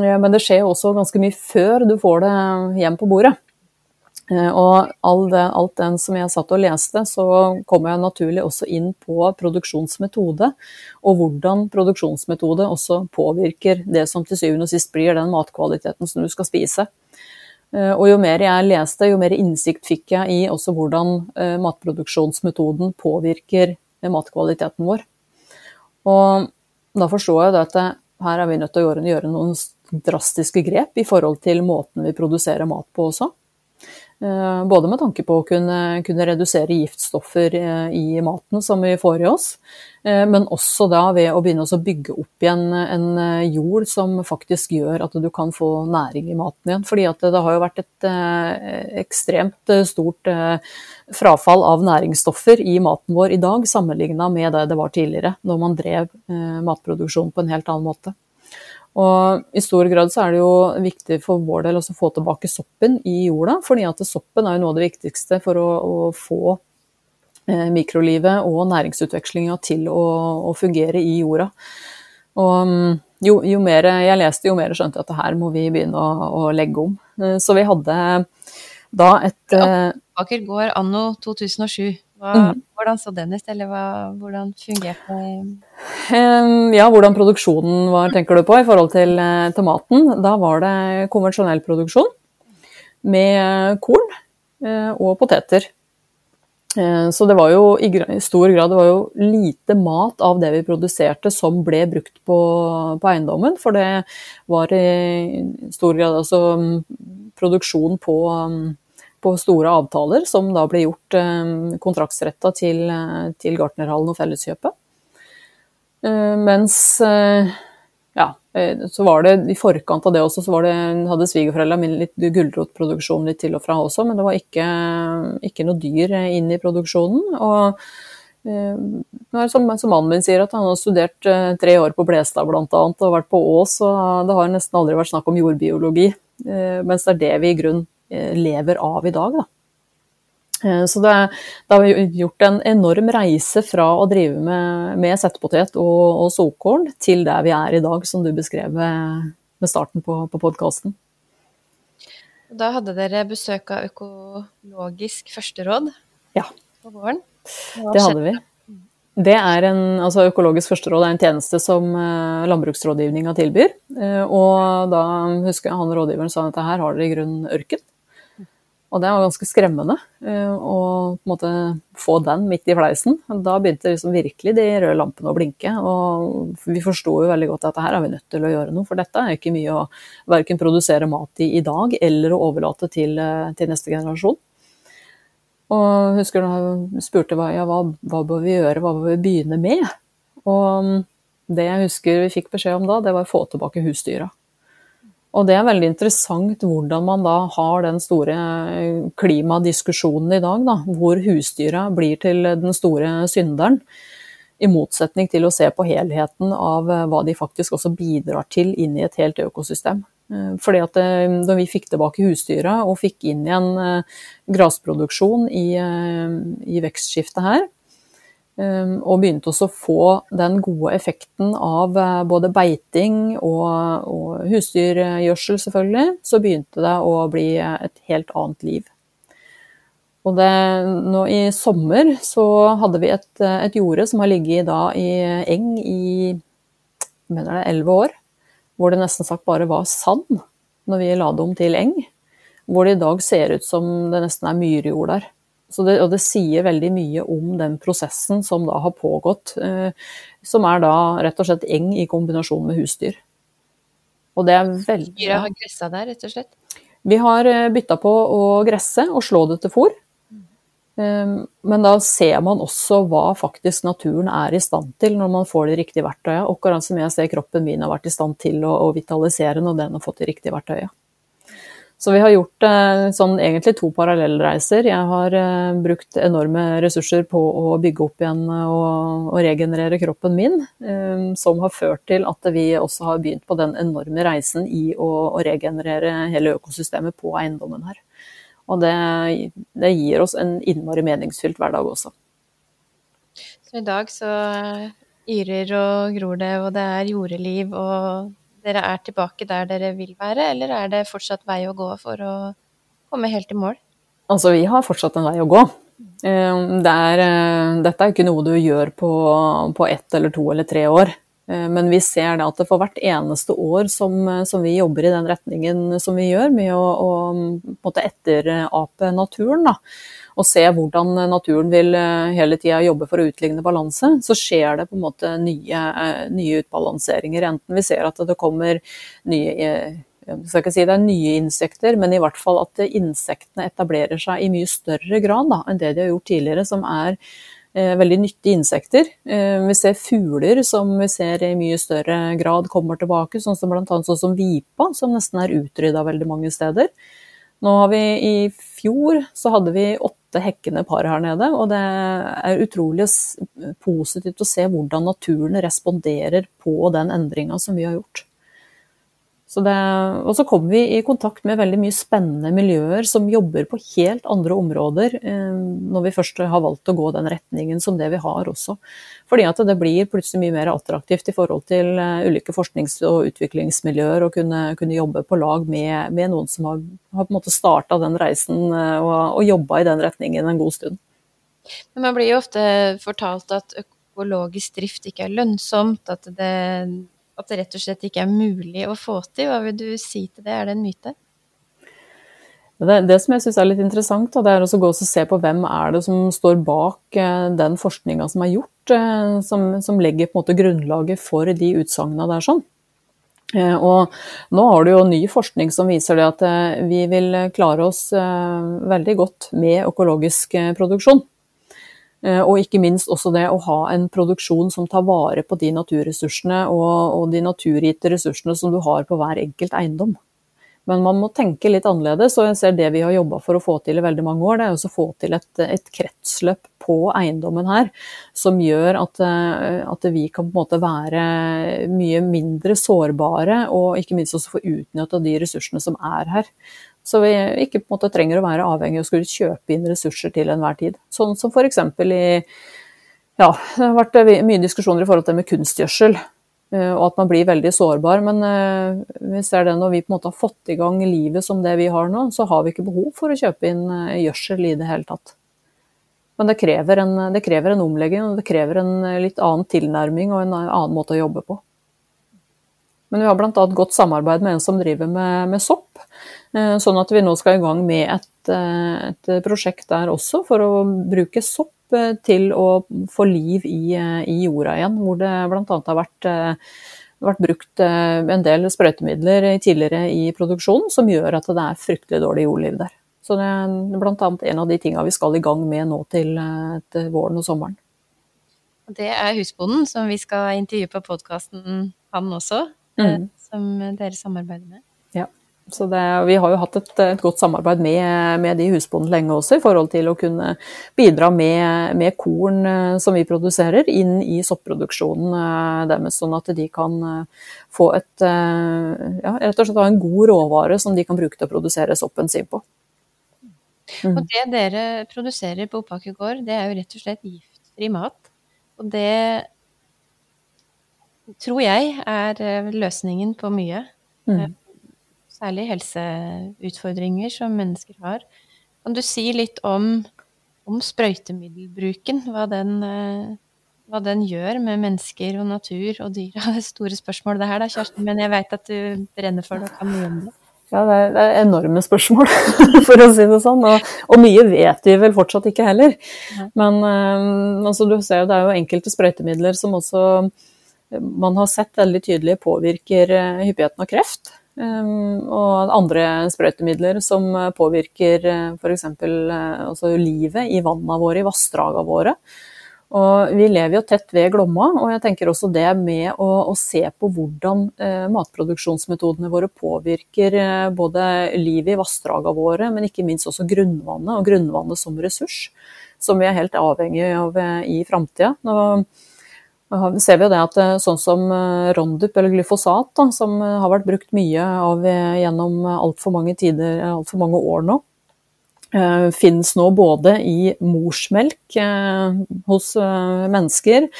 Speaker 3: Men det skjer jo også ganske mye før du får det hjem på bordet. Og all det, alt den som jeg satt og leste, så kom jeg naturlig også inn på produksjonsmetode, og hvordan produksjonsmetode også påvirker det som til syvende og sist blir den matkvaliteten som du skal spise. Eh, og jo mer jeg leste, jo mer innsikt fikk jeg i også hvordan eh, matproduksjonsmetoden påvirker eh, matkvaliteten vår. Og da forstår jeg at her er vi nødt til å gjøre, noen drastiske grep i forhold til måten vi produserer mat på også. Eh, både med tanke på å kunne, kunne, redusere giftstoffer eh, i maten som vi får i oss, eh, men også da ved å begynne å bygge opp igjen en jord som faktisk gjør at du kan få næring i maten igjen. Fordi det har jo vært et ekstremt stort frafall av næringsstoffer i maten vår i dag, sammenligna med det det var tidligere, når man drev matproduksjon på en helt annen måte. Og i stor grad så er det jo viktig for vår del å få tilbake soppen i jorda, fordi at soppen er jo noe av det viktigste for å, å få eh, mikrolivet og næringsutvekslinga til å, å, fungere i jorda. Og mm, jo, jo, mer jeg leste, jo mer skjønte jeg at her må vi begynne å, å legge om. Eh, så vi hadde da et
Speaker 2: Aker gård anno 2007. Hva, mm. Hvordan så den ut, eller hva, hvordan fungerte det?
Speaker 3: Ja, hvordan produksjonen var, tenker du på, i forhold til eh, tomaten. Da var det konvensjonell produksjon med korn eh, og poteter. Eh, så det var jo i stor grad det var jo lite mat av det vi produserte som ble brukt på, på eiendommen. For det var i stor grad altså mm, produksjon på mm, på store avtaler, som da ble gjort eh, kontraktsretta til, eh, til Gartnerhallen og Felleskjøpet. Eh, mens ja, så var det i forkant av det også, så det, hadde svigerforeldra mine litt gulrotproduksjon litt til og fra også, men det var ikke, ikke noe dyr inn i produksjonen. og som, som, mannen min sier, at han har studert tre år på Blestad bl.a. og vært på Ås, og det har nesten aldri vært snakk om jordbiologi. Mens det er det vi i grunn lever av i dag. Da. Eh, så det, det, har gjort en enorm reise fra å drive med, med settepotet og, og såkorn til der vi er i dag, som du beskrev med, med starten på, på podkasten.
Speaker 2: Da hadde dere besøk av Økologisk førsteråd
Speaker 3: ja.
Speaker 2: på våren.
Speaker 3: Det hadde vi. Det er en, altså Økologisk førsteråd er en tjeneste som Landbruksrådgivninga tilbyr. Og da husker jeg han rådgiveren sa at her har dere i grunnen ørken. Og det var ganske skremmende eh, å måte få den midt i fleisen. Da begynte liksom virkelig de røde lampene å blinke. Og vi forsto jo veldig godt at her er vi nødt til å gjøre noe, for dette er ikke mye å verken produsere mat i i dag eller å overlate til, eh, til neste generasjon. Og husker da jeg spurte hva, ja, hva, hva bør vi gjøre, hva bør vi begynne med? Og det jeg husker vi fikk beskjed om da, det var å få tilbake husdyra. Og det er veldig interessant hvordan man da har den store klimadiskusjonen i dag, da, hvor husdyra blir til den store synderen. I motsetning til å se på helheten av eh, hva de faktisk også bidrar til inn i et helt økosystem. Eh, fordi at eh, da vi fikk tilbake husdyra og fikk inn igjen grasproduksjon i, i vekstskiftet her, og begynte også å få den gode effekten av uh, både beiting og, og husdyrgjødsel, selvfølgelig. Så begynte det å bli et helt annet liv. Og det, nå i sommer så hadde vi et, et jorde som har ligget da i eng i mener det, elleve år. Hvor det nesten sagt bare var sand når vi la det om til eng. Hvor det i dag ser ut som det nesten er myrjord der. Det, og det sier veldig mye om den prosessen som da har pågått. Eh, som er da rett og slett eng i kombinasjon med husdyr. Og det er veldig
Speaker 2: Dyra har gressa der, rett og slett?
Speaker 3: Vi har eh, bytta på å gresse og slå det til fôr. Ehm, men da ser man også hva faktisk naturen er i stand til når man får de riktige verktøyene. Akkurat som jeg ser kroppen min har vært i stand til å, vitalisere når den har fått de riktige verktøyene. Så vi har gjort eh, sånn, egentlig to parallellreiser. Jeg har eh, brukt enorme ressurser på å bygge opp igjen og, og regenerere kroppen min, ehm, som har ført til at vi også har begynt på den enorme reisen i å, å regenerere hele økosystemet på eiendommen her. Og det, det gir oss en innmari meningsfylt hverdag også.
Speaker 2: Så i dag så yrer og gror det, og det er jordeliv, og dere er tilbake der dere vil være, eller er det fortsatt vei å gå for å komme helt i mål?
Speaker 3: Altså, vi har fortsatt en vei å gå. Eh, det er, eh, dette er ikke noe du gjør på, på ett eller to eller tre år. Eh, men vi ser det at for hvert eneste år som, som, vi jobber i den retningen som vi gjør, med å, å etterape naturen, da, og se hvordan naturen vil eh, hele tida jobbe for å utligne balanse, så skjer det på en måte nye, nye utbalanseringer. Enten vi ser at det kommer nye jeg skal ikke si det er nye insekter, men i hvert fall at insektene etablerer seg i mye større grad da, enn det de har gjort tidligere, som er Eh, veldig nyttige insekter. Eh, vi ser fugler som vi ser i mye større grad kommer tilbake, sånn som bl.a. sånn som vipa, som nesten er utrydda veldig mange steder. Nå har vi I fjor så hadde vi åtte hekkende par her nede, og det er utrolig positivt å se hvordan naturen responderer på den endringa som vi har gjort. Så det, og så kommer vi i kontakt med veldig mye spennende miljøer som jobber på helt andre områder, eh, når vi først har valgt å gå den retningen som det vi har også. Fordi at det blir plutselig mye mer attraktivt i forhold til eh, ulike forsknings- og utviklingsmiljøer å kunne, kunne, jobbe på lag med, med noen som har, har på en måte starta den reisen eh, og, og jobba i den retningen en god stund.
Speaker 2: Men man blir jo ofte fortalt at økologisk drift ikke er lønnsomt, at det at det rett og slett ikke er mulig å få til. Hva vil du si til det, er det en myte?
Speaker 3: Det, det som jeg syns er litt interessant, det er å gå og se på hvem er det som står bak eh, den forskninga som er gjort, eh, som, som, legger på en måte grunnlaget for de utsagnene der. sånn. Eh, og nå har du jo ny forskning som viser det at vi vil klare oss veldig godt med økologisk produksjon. Eh, og ikke minst også det å ha en produksjon som tar vare på de naturressursene og, og de naturgitte ressursene som du har på hver enkelt eiendom. Men man må tenke litt annerledes, og jeg ser det vi har jobba for å få til i veldig mange år, det er å få til et, et, kretsløp på eiendommen her, som gjør at, eh, at, vi kan på en måte være mye mindre sårbare, og ikke minst også få utnytta de ressursene som er her. Så vi ikke på en måte trenger å være avhengig av å skulle kjøpe inn ressurser til enhver tid. Sånn som f.eks. i ja, det har vært mye diskusjoner i forhold til det med kunstgjødsel. Eh, og at man blir veldig sårbar. Men hvis vi ser det når vi på en måte har fått i gang livet som det vi har nå, så har vi ikke behov for å kjøpe inn eh, gjødsel i det hele tatt. Men det krever, en, det krever en omlegging, og det krever en litt annen tilnærming og en annen måte å jobbe på. Men vi har bl.a. godt samarbeid med en som driver med, med sopp. Eh, sånn at vi nå skal i gang med et, eh, et, prosjekt der også, for å bruke sopp eh, til å få liv i, i jorda igjen. Hvor det bl.a. har vært, vært, brukt en del sprøytemidler tidligere i produksjonen som gjør at det er fryktelig dårlig jordliv der. Så det er bl.a. en av de tinga vi skal i gang med nå til, til våren og sommeren.
Speaker 2: Det er husbonden som vi skal intervjue på podkasten, han også, mm. som dere samarbeider med.
Speaker 3: Så det, vi har jo hatt et, et godt samarbeid med, med de husbondene lenge også, i forhold til å kunne bidra med, med, korn eh, som vi produserer, inn i soppproduksjonen eh, deres, sånn at de kan eh, få et ja, rett og slett ha en god råvare som de kan bruke til å produsere soppen sin på.
Speaker 2: Mm. Og det dere produserer på Oppaker gård, det er jo rett og slett giftfri mat. Og det tror jeg er løsningen på mye. Mm. Særlig helseutfordringer som mennesker har. Kan du si litt om, om sprøytemiddelbruken? Hva den, hva den, gjør med mennesker og natur og dyr? Det er store spørsmål det her da, Kjersten, men jeg veit at du brenner for det og kan mye om det.
Speaker 3: Ja, det er, det er, enorme spørsmål, for å si det sånn. Og, og, mye vet vi vel fortsatt ikke heller. Men um, altså, du ser jo det er jo enkelte sprøytemidler som også man har sett veldig tydelig påvirker hyppigheten av kreft. Um, og andre sprøytemidler som påvirker uh, f.eks. Uh, altså livet i vannene våre, i vassdragene våre. Og vi lever jo tett ved Glomma, og jeg tenker også det med å, å se på hvordan eh, matproduksjonsmetodene våre påvirker eh, både livet i vassdragene våre, men ikke minst også grunnvannet, og grunnvannet som ressurs, som vi er helt avhengig av eh, i framtida. Ser vi jo det at eh, sånn som eh, Rondup, eller glyfosat, da, som har vært brukt mye av gjennom altfor mange tider, altfor mange år nå, finnes nå både i morsmelk hos mennesker.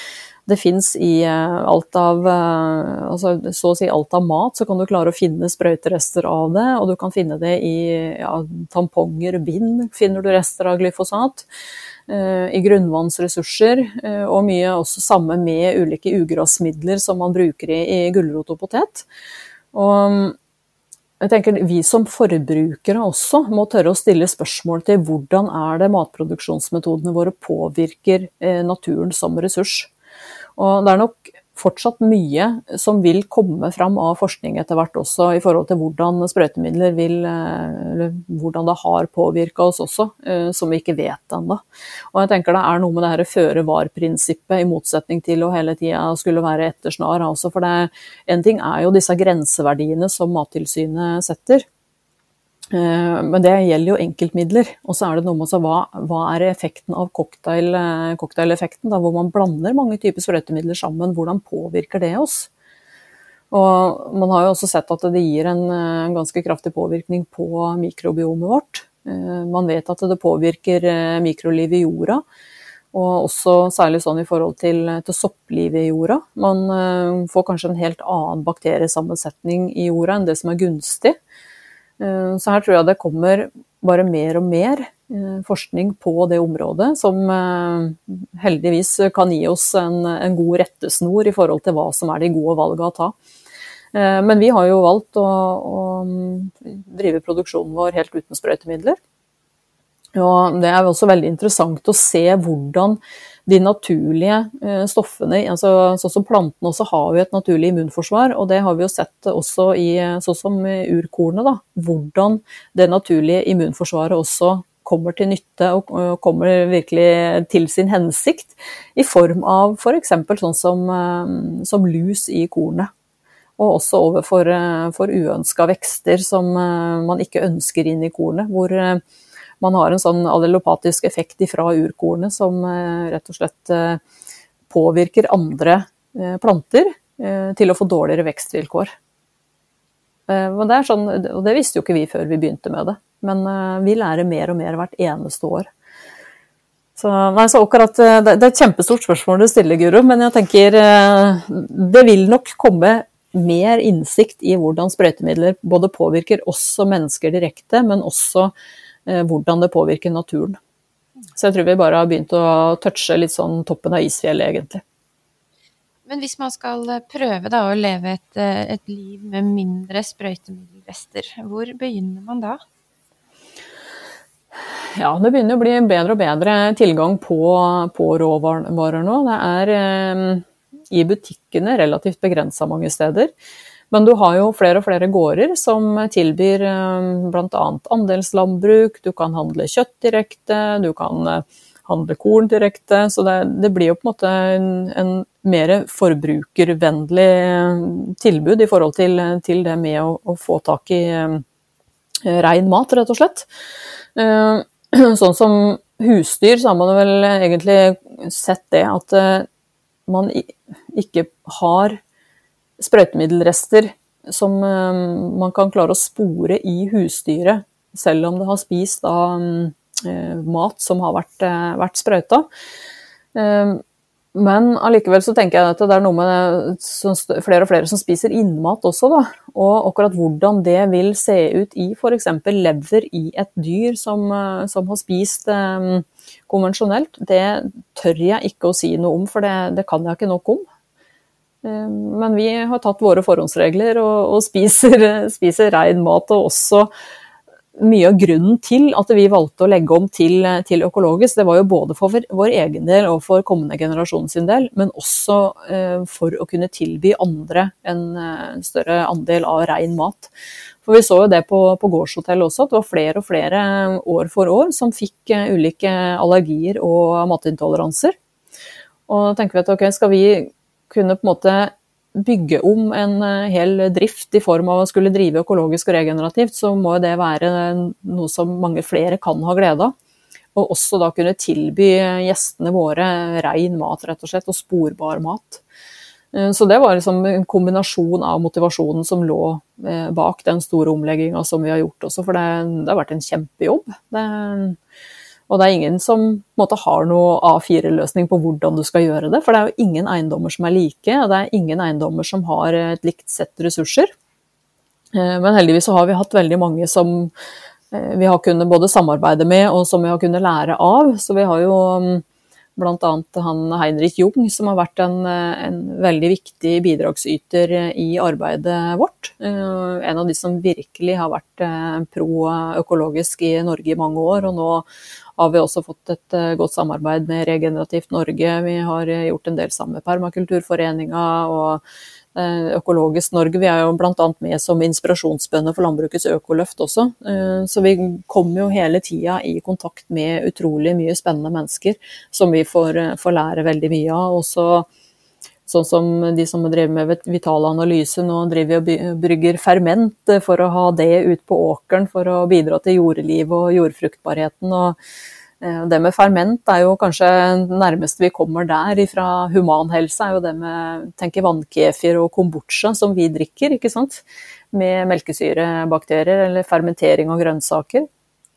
Speaker 3: Det fins i alt av altså, Så å si alt av mat, så kan du klare å finne sprøyterester av det. Og du kan finne det i ja, tamponger, bind finner du rester av glyfosat. I grunnvannsressurser, og mye også samme med ulike ugressmidler som man bruker i, i gulrot og potet. Og jeg tenker Vi som forbrukere også må tørre å stille spørsmål til hvordan er det matproduksjonsmetodene våre påvirker eh, naturen som ressurs. Og Det er nok fortsatt mye som vil komme fram av forskning etter hvert også, i forhold til hvordan sprøytemidler vil eh, Eller hvordan det har påvirka oss også, eh, som vi ikke vet ennå. Og jeg tenker det er noe med det føre var-prinsippet, i motsetning til å hele tida skulle være ettersnar. Altså, for det, en ting er jo disse grenseverdiene som Mattilsynet setter. Eh, men det gjelder jo enkeltmidler. Og så er det noe med hva, hva er effekten av cocktail, eh, cocktaileffekten, hvor man blander mange typer sprøytemidler sammen. Hvordan påvirker det oss? Og man har jo også sett at det gir en, en eh, ganske kraftig påvirkning på mikrobiomet vårt. Man vet at det påvirker mikrolivet i jorda, og også særlig sånn i forhold til, til sopplivet i jorda. Man får kanskje en helt annen bakteriesammensetning i jorda enn det som er gunstig. Eh, så her tror jeg det kommer bare mer og mer eh, forskning på det området, som eh, heldigvis kan gi oss en, en god rettesnor i forhold til hva som er de gode valgene å ta. Men vi har jo valgt å, å drive produksjonen vår helt uten sprøytemidler. Og det er også veldig interessant å se hvordan de naturlige eh, stoffene altså Sånn som plantene også har jo et naturlig immunforsvar, og det har vi jo sett også i sånn som urkornet. da, Hvordan det naturlige immunforsvaret også kommer til nytte og kommer virkelig til sin hensikt, i form av f.eks. For sånn som, eh, som, lus i kornet. Og også overfor for uønska vekster som man ikke ønsker inn i kornet. hvor man har en sånn allelopatisk effekt ifra urkornet som eh, rett og slett eh, påvirker andre eh, planter til å få dårligere vekstvilkår. Det, sånn, og det visste jo ikke vi før vi begynte med det, men vi lærer mer og mer hvert eneste år. Så, nei, så akkurat, det, er et kjempestort spørsmål du stiller, Guro, men jeg tenker det vil nok komme mer innsikt i hvordan sprøytemidler både påvirker som mennesker direkte, men også hvordan det påvirker naturen. Så jeg tror vi bare har begynt å touche litt sånn toppen av isfjellet, egentlig.
Speaker 2: Men hvis man skal eh, prøve da, å leve et, eh, et liv med mindre sprøytemiddelrester, hvor begynner man da?
Speaker 3: Ja, det begynner å bli bedre og bedre tilgang på, på råvarer nå. Det er eh, i butikkene relativt begrensa mange steder. Men du har jo flere og flere gårder som tilbyr eh, bl.a. andelslandbruk, du kan handle kjøtt direkte, du kan eh, handle korn direkte. Så det, det blir jo på en måte en, en mer forbrukervennlig eh, tilbud i forhold til, til det med å, å, få tak i rein mat, rett og slett. Sånn som husdyr, så har man vel egentlig sett det at man ikke har sprøytemiddelrester som eh, man kan klare å spore i husdyret, selv om det har spist da, eh, mat som har vært, eh, vært sprøyta. Men allikevel så tenker jeg at det er noe med flere og flere som spiser innmat også, da. Og akkurat hvordan det vil se ut i f.eks. lever i et dyr som, som har spist konvensjonelt, det tør jeg ikke å si noe om, for det, det kan jeg ikke nok om. Um, men vi har tatt våre forhåndsregler og, og spiser, spiser rein mat, og også mye av grunnen til at vi valgte å legge om til, til, økologisk, det var jo både for vår egen del og for kommende generasjon sin del, men også eh, for å kunne tilby andre en en større andel av rein mat. For Vi så jo det på, på gårdshotell også, at det var flere og flere år for år som fikk eh, ulike allergier og matintoleranser. Og da tenker vi at ok, skal vi kunne på en måte bygge om en eh, hel drift i form av å skulle drive økologisk og regenerativt, så må det være noe som mange flere kan ha glede av. Og også da kunne tilby gjestene våre ren mat, rett og slett, og sporbar mat. Eh, så det var liksom en kombinasjon av motivasjonen som lå eh, bak den store omlegginga som vi har gjort også, for det, det har vært en kjempejobb. Det, og det er ingen som måte, har noe A4-løsning på hvordan du skal gjøre det. For det er jo ingen eiendommer som er like, og det er ingen eiendommer som har et likt sett ressurser. Eh, men heldigvis så har vi hatt veldig mange som eh, vi har kunnet både samarbeide med, og som vi har kunnet lære av. Så vi har jo mm, bl.a. han Heinrich Jung, som har vært en, eh, en, veldig viktig bidragsyter i arbeidet vårt. En av de som virkelig har vært pro-økologisk i Norge i mange år, og nå har vi også fått et eh, godt samarbeid med Regenerativt Norge. Vi har eh, gjort en del sammen med Permakulturforeninga og eh, Økologisk Norge. Vi er jo bl.a. med som inspirasjonsbønder for landbrukets økoløft også. Så vi kommer jo hele tida i kontakt med utrolig mye spennende mennesker som vi får, får lære veldig mye av. Også Sånn som de som driver med vital analyse, nå driver og brygger ferment for å ha det ut på åkeren for å bidra til jordlivet og jordfruktbarheten. Og eh, det med ferment er jo kanskje nærmest vi kommer der fra humanhelse, er jo det med tenker vannkefir og kombucha som vi drikker, ikke sant. Med melkesyrebakterier eller fermentering av grønnsaker.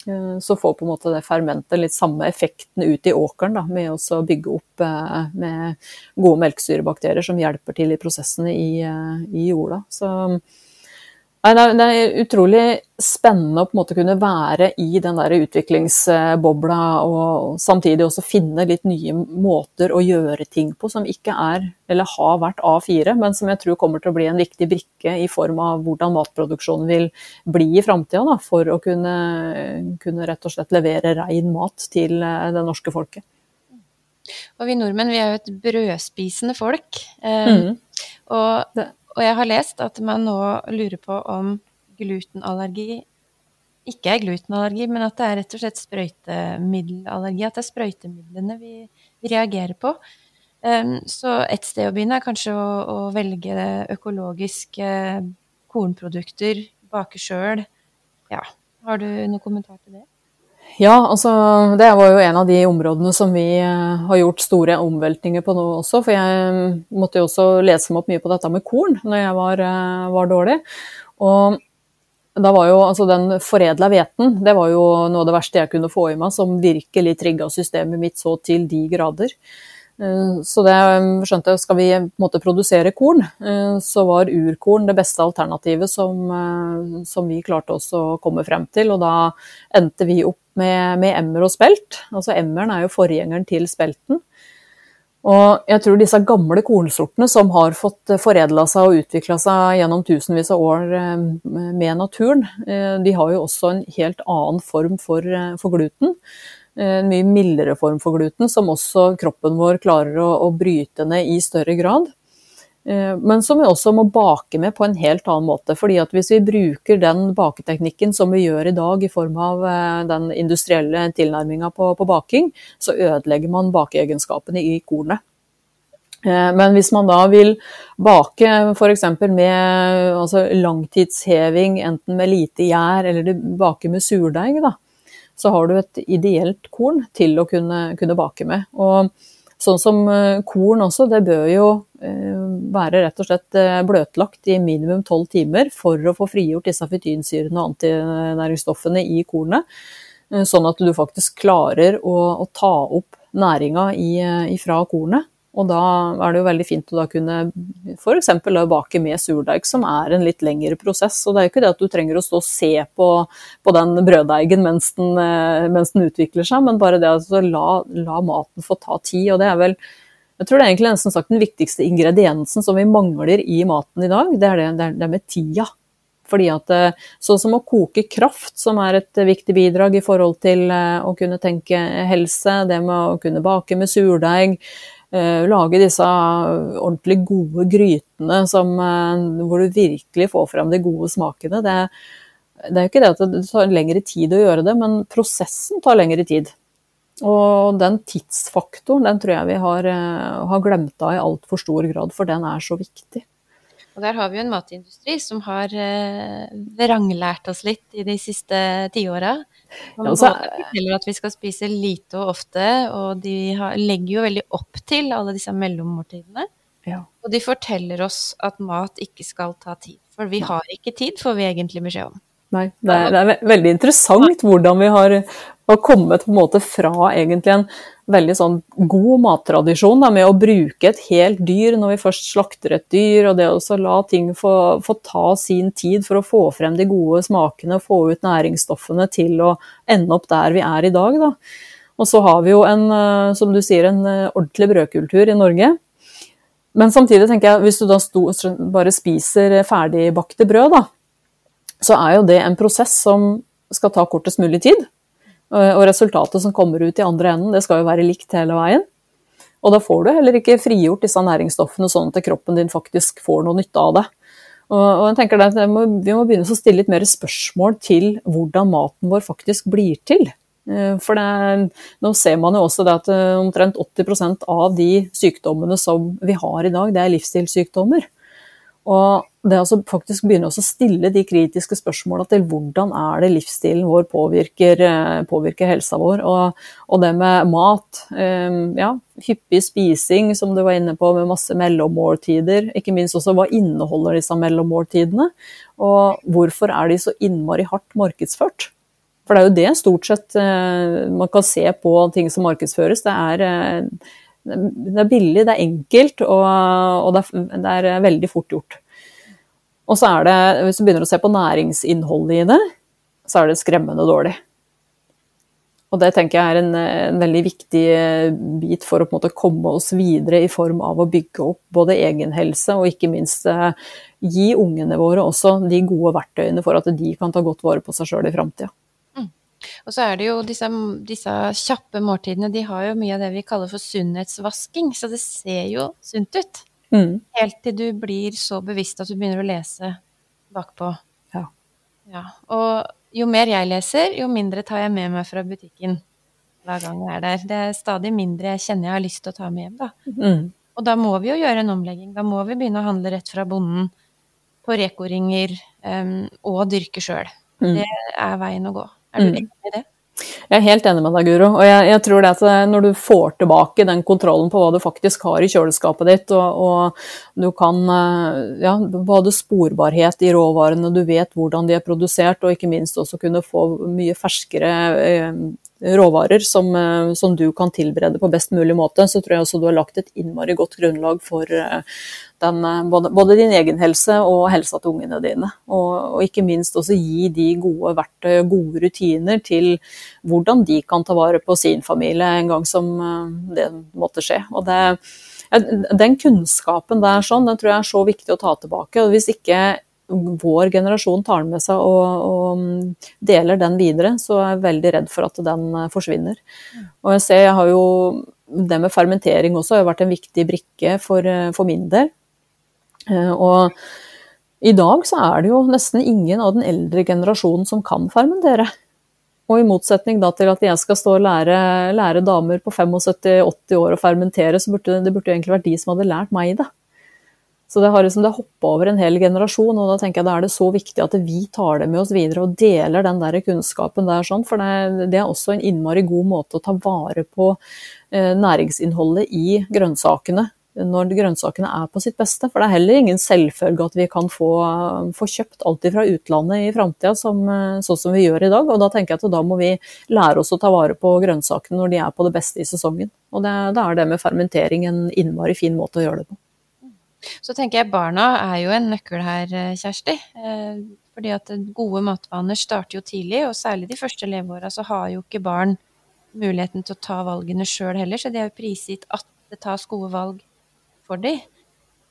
Speaker 3: Eh, så får på en måte det fermentet litt samme effekten ut i åkeren, da, med å bygge opp eh, med gode melkesyrebakterier som hjelper til i prosessene i, eh, i jorda. Så det er utrolig spennende å på en måte kunne være i den der utviklingsbobla og samtidig også finne litt nye måter å gjøre ting på som ikke er, eller har vært A4, men som jeg tror kommer til å bli en viktig brikke i form av hvordan matproduksjonen vil bli i framtida, for å kunne, kunne, rett og slett levere rein mat til eh, det norske folket.
Speaker 2: Og vi nordmenn vi er jo et brødspisende folk. Um, mm. Og og jeg har lest at man nå lurer på om glutenallergi ikke er glutenallergi, men at det er rett og slett sprøytemiddelallergi. At det er sprøytemidlene vi, reagerer på. Um, så et sted å begynne er kanskje å, å velge økologiske kornprodukter, bake sjøl. Ja. Har du noen kommentar til det?
Speaker 3: Ja, altså det var jo en av de områdene som vi eh, har gjort store omveltninger på nå også. For jeg mm, måtte jo også lese meg opp mye på dette med korn når jeg var, eh, var dårlig. Og da var jo altså den foredla hveten, det var jo noe av det verste jeg kunne få i meg, som virkelig trigga systemet mitt så til de grader. Eh, så det um, skjønte jeg, skal vi måtte produsere korn, eh, så var urkorn det beste alternativet som, eh, som vi klarte oss å komme frem til. Og da endte vi opp med, med emmer og spelt. Altså emmeren er jo forgjengeren til spelten. Og jeg tror disse gamle kornsortene som har fått foredla seg og utvikla seg gjennom tusenvis av år med naturen, de har jo også en helt annen form for, for gluten. Eh, en mye mildere form for gluten, som også kroppen vår klarer å, å bryte ned i større grad. Eh, men som vi også må bake med på en helt annen måte. fordi at Hvis vi bruker den baketeknikken som vi gjør i dag i form av eh, den industrielle tilnærminga på, på, baking, så ødelegger man bakeegenskapene i kornet. Men hvis man da vil bake f.eks. med altså langtidsheving, enten med lite gjær eller bake med surdeig, da, så har du et ideelt korn til å kunne, kunne bake med. Og sånn som eh, korn også, det bør jo eh, være rett og slett eh, bløtlagt i minimum tolv timer for å få frigjort disse fytinsyrene og antinæringsstoffene i kornet. Sånn at du faktisk klarer å, å ta opp næringa ifra kornet. Og da er det jo veldig fint å da kunne f.eks. bake med surdeig, som er en litt lengre prosess. Og det er jo ikke det at du trenger å stå og se på, på den brøddeigen mens eh, mens den, utvikler seg, men bare det å la, la, maten få ta tid. Og det er vel jeg tror det er egentlig nesten sagt den viktigste ingrediensen som vi mangler i maten i dag, det er det, det, er det med tida. Fordi at eh, Sånn som å koke kraft, som er et viktig bidrag i forhold til eh, å kunne tenke helse, det med å kunne bake med surdeig, lage disse ordentlig gode grytene som, hvor du virkelig får frem de gode smakene. Det, det er jo ikke det at det tar lengre tid å gjøre det, men prosessen tar lengre tid. Og den tidsfaktoren den tror jeg vi har, har glemt av i altfor stor grad, for den er så viktig.
Speaker 2: Og der har vi jo en matindustri som har eh, vranglært oss litt i de siste tiåra. Man ja, forteller at vi skal spise lite og ofte, og de har, legger jo veldig opp til alle disse mellommåltidene. Ja. Og de forteller oss at mat ikke skal ta tid. For vi har ikke tid, får vi egentlig beskjed om.
Speaker 3: Nei, det er, det er veldig interessant hvordan vi har, har kommet på en måte fra egentlig en veldig sånn god mattradisjon da, med å bruke et helt dyr når vi først slakter et dyr, og det å la ting få, få, ta sin tid for å få frem de gode smakene og få ut næringsstoffene til å ende opp der vi er i dag. Da. Og så har vi jo en, eh, som du sier, en eh, ordentlig brødkultur i Norge. Men samtidig tenker jeg, hvis du da sto, bare spiser ferdigbakte brød, da, så er jo det en prosess som skal ta kortest mulig tid. Og resultatet som kommer ut i andre enden, det skal jo være likt hele veien. Og da får du heller ikke frigjort disse næringsstoffene sånn at kroppen din faktisk får noe nytte av det. Og, jeg tenker at Vi må begynne å stille litt mer spørsmål til hvordan maten vår faktisk blir til. Eh, for det, nå ser man jo også at eh, omtrent 80 av de sykdommene som vi har i dag, det er livsstilssykdommer. Og det å faktisk begynne å stille de kritiske spørsmåla til hvordan er det livsstilen vår påvirker, eh, påvirker helsa vår. Og, og, det med mat. Eh, ja, hyppig spising, som du var inne på, med masse mellommåltider. Ikke minst også hva inneholder disse mellommåltidene? Og hvorfor er de så innmari hardt markedsført? For det er jo det stort sett eh, man kan se på ting som markedsføres. Det er det er billig, det er enkelt, og, og det, er, det, er, veldig fort gjort. Og så er det, hvis du begynner å se på næringsinnholdet i det, så er det skremmende dårlig. Og det tenker jeg er en, en veldig viktig eh, bit for å måte, komme oss videre i form av å bygge opp både egenhelse og ikke minst eh, gi ungene våre også de gode verktøyene for at de kan ta godt vare på seg sjøl i framtida.
Speaker 2: Og så er det jo disse, disse, kjappe måltidene, de har jo mye av det vi kaller for sunnhetsvasking, så det ser jo sunt ut. Mm. Helt til du blir så bevisst at du begynner å lese bakpå. Ja. ja. Og jo mer jeg leser, jo mindre tar jeg med meg fra butikken hver gang jeg er der. Det er stadig mindre jeg kjenner jeg har lyst til å ta med hjem, da. Mm. Og da må vi jo gjøre en omlegging. Da må vi begynne å handle rett fra bonden på rekoringer um, og dyrke sjøl. Mm. Det er veien å gå. Er du mm. enig i det?
Speaker 3: Jeg er helt enig med deg, Guro. Og jeg, jeg, tror det at eh, når du får tilbake den kontrollen på hva du faktisk har i kjøleskapet ditt, og, og du kan eh, ja, både sporbarhet i råvarene, du vet hvordan de er produsert, og ikke minst også kunne få mye ferskere eh, råvarer som, som, du kan tilberede på best mulig måte, så tror jeg også du har lagt et innmari godt grunnlag for den, eh, både, både, din egen helse og helsa til ungene dine. Og, og, ikke minst også gi de gode verktøy og gode rutiner til hvordan de kan ta vare på sin familie en gang som eh, det måtte skje. Og det, den kunnskapen der sånn, den tror jeg er så viktig å ta tilbake. og Hvis ikke vår generasjon tar den med seg og, og, mm, deler den videre, så er jeg veldig redd for at den eh, forsvinner. Og jeg ser, jeg har jo det med fermentering også har vært en viktig brikke for, for min del. Eh, og i dag så er det jo nesten ingen av den eldre generasjonen som kan fermentere. Og i motsetning da til at jeg skal stå og lære, lære damer på 75-80 år å fermentere, så burde det burde egentlig vært de som hadde lært meg det. Så det har liksom hoppa over en hel generasjon, og da tenker jeg da er det så viktig at vi tar det med oss videre og deler den der kunnskapen der, sånn, for det, det, er også en innmari god måte å ta vare på eh, næringsinnholdet i grønnsakene når grønnsakene er på sitt beste. For det er heller ingen selvfølge at vi kan få, få kjøpt alt fra utlandet i framtida, sånn som vi gjør i dag. Og da tenker jeg at da må vi lære oss å ta vare på grønnsakene når de er på det beste i sesongen. Og da er det med fermentering en innmari fin måte å gjøre det på.
Speaker 2: Så tenker jeg barna er jo en nøkkel her, Kjersti. Fordi at gode matvaner starter jo tidlig, og særlig de første leveåra så har jo ikke barn muligheten til å ta valgene sjøl heller, så de er jo prisgitt at det tas gode valg for dem.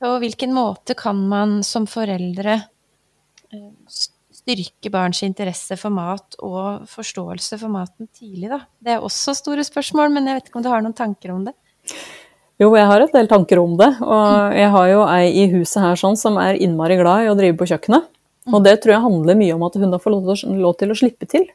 Speaker 2: På hvilken måte kan man som foreldre eh, styrke barns interesse for mat og forståelse for maten tidlig, da? Det er også store spørsmål, men jeg vet ikke om du har noen tanker om det?
Speaker 3: Jo, jeg har et del tanker om det. Og jeg har jo ei i huset her sånn som er innmari glad i å drive på kjøkkenet. Og det tror jeg handler mye om at hun har fått lov til å slippe til.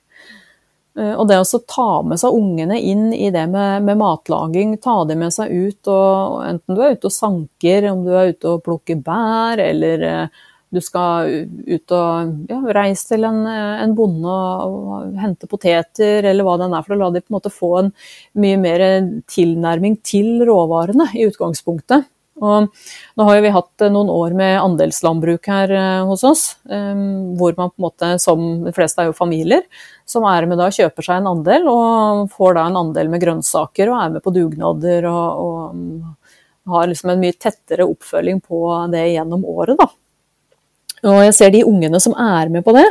Speaker 3: Eh, og det å ta med seg ungene inn i det med, med, matlaging, ta dem med seg ut, og enten du er ute og sanker, om du er ute og plukker bær, eller eh, du skal ut og ja, reise til en, en bonde og, og, hente poteter, eller hva det er, for å la dem på en måte få en mye mer tilnærming til råvarene i utgangspunktet. Og nå har vi hatt noen år med andelslandbruk her eh, hos oss, eh, hvor man på en måte, som de fleste er jo familier, som er med da kjøper seg en andel og får da en andel med grønnsaker og er med på dugnader og, og mm, har liksom en mye tettere oppfølging på det gjennom året, da. Og jeg ser de ungene som er med på det,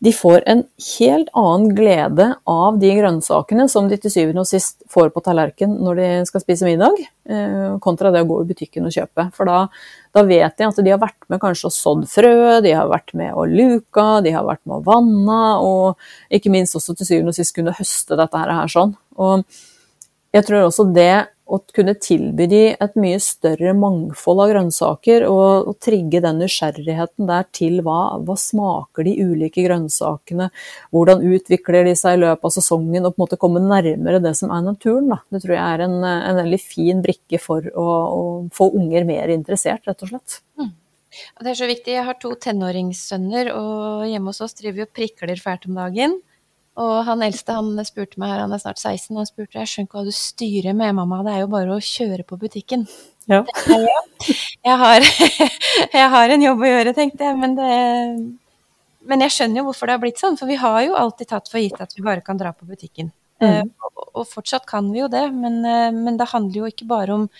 Speaker 3: de får en helt annen glede av de grønnsakene som de til syvende og sist får på tallerken når de skal spise middag, eh, kontra det å gå i butikken og kjøpe. For da, da vet de at de har vært med kanskje og sådd frø, de har vært med og luka, de har vært med og vanna, og ikke minst også til syvende og sist kunne høste dette her sånn. Og jeg tror også det å kunne tilby de et mye større mangfold av grønnsaker, og, og trigge den nysgjerrigheten der til hva, hva, smaker de ulike grønnsakene, hvordan utvikler de seg i løpet av sesongen, og på en måte komme nærmere det som er naturen. Da. Det tror jeg er en, en veldig fin brikke for å, å, få unger mer interessert, rett og slett. Mm.
Speaker 2: Det er så viktig. Jeg har to tenåringssønner, og hjemme hos oss driver vi og prikler fælt om dagen. Og han eldste han spurte meg han er snart 16, og han spurte jeg skjønner ikke hva du styrer med, mamma, det er jo bare å kjøre på butikken. Ja. Jeg, har, jeg har en jobb å gjøre, tenkte jeg, men, det, men jeg skjønner jo hvorfor det har blitt sånn. For vi har jo alltid tatt for gitt at vi bare kan dra på butikken. Mm. Uh, og, fortsatt kan vi jo det, men, uh, men, det handler jo ikke bare om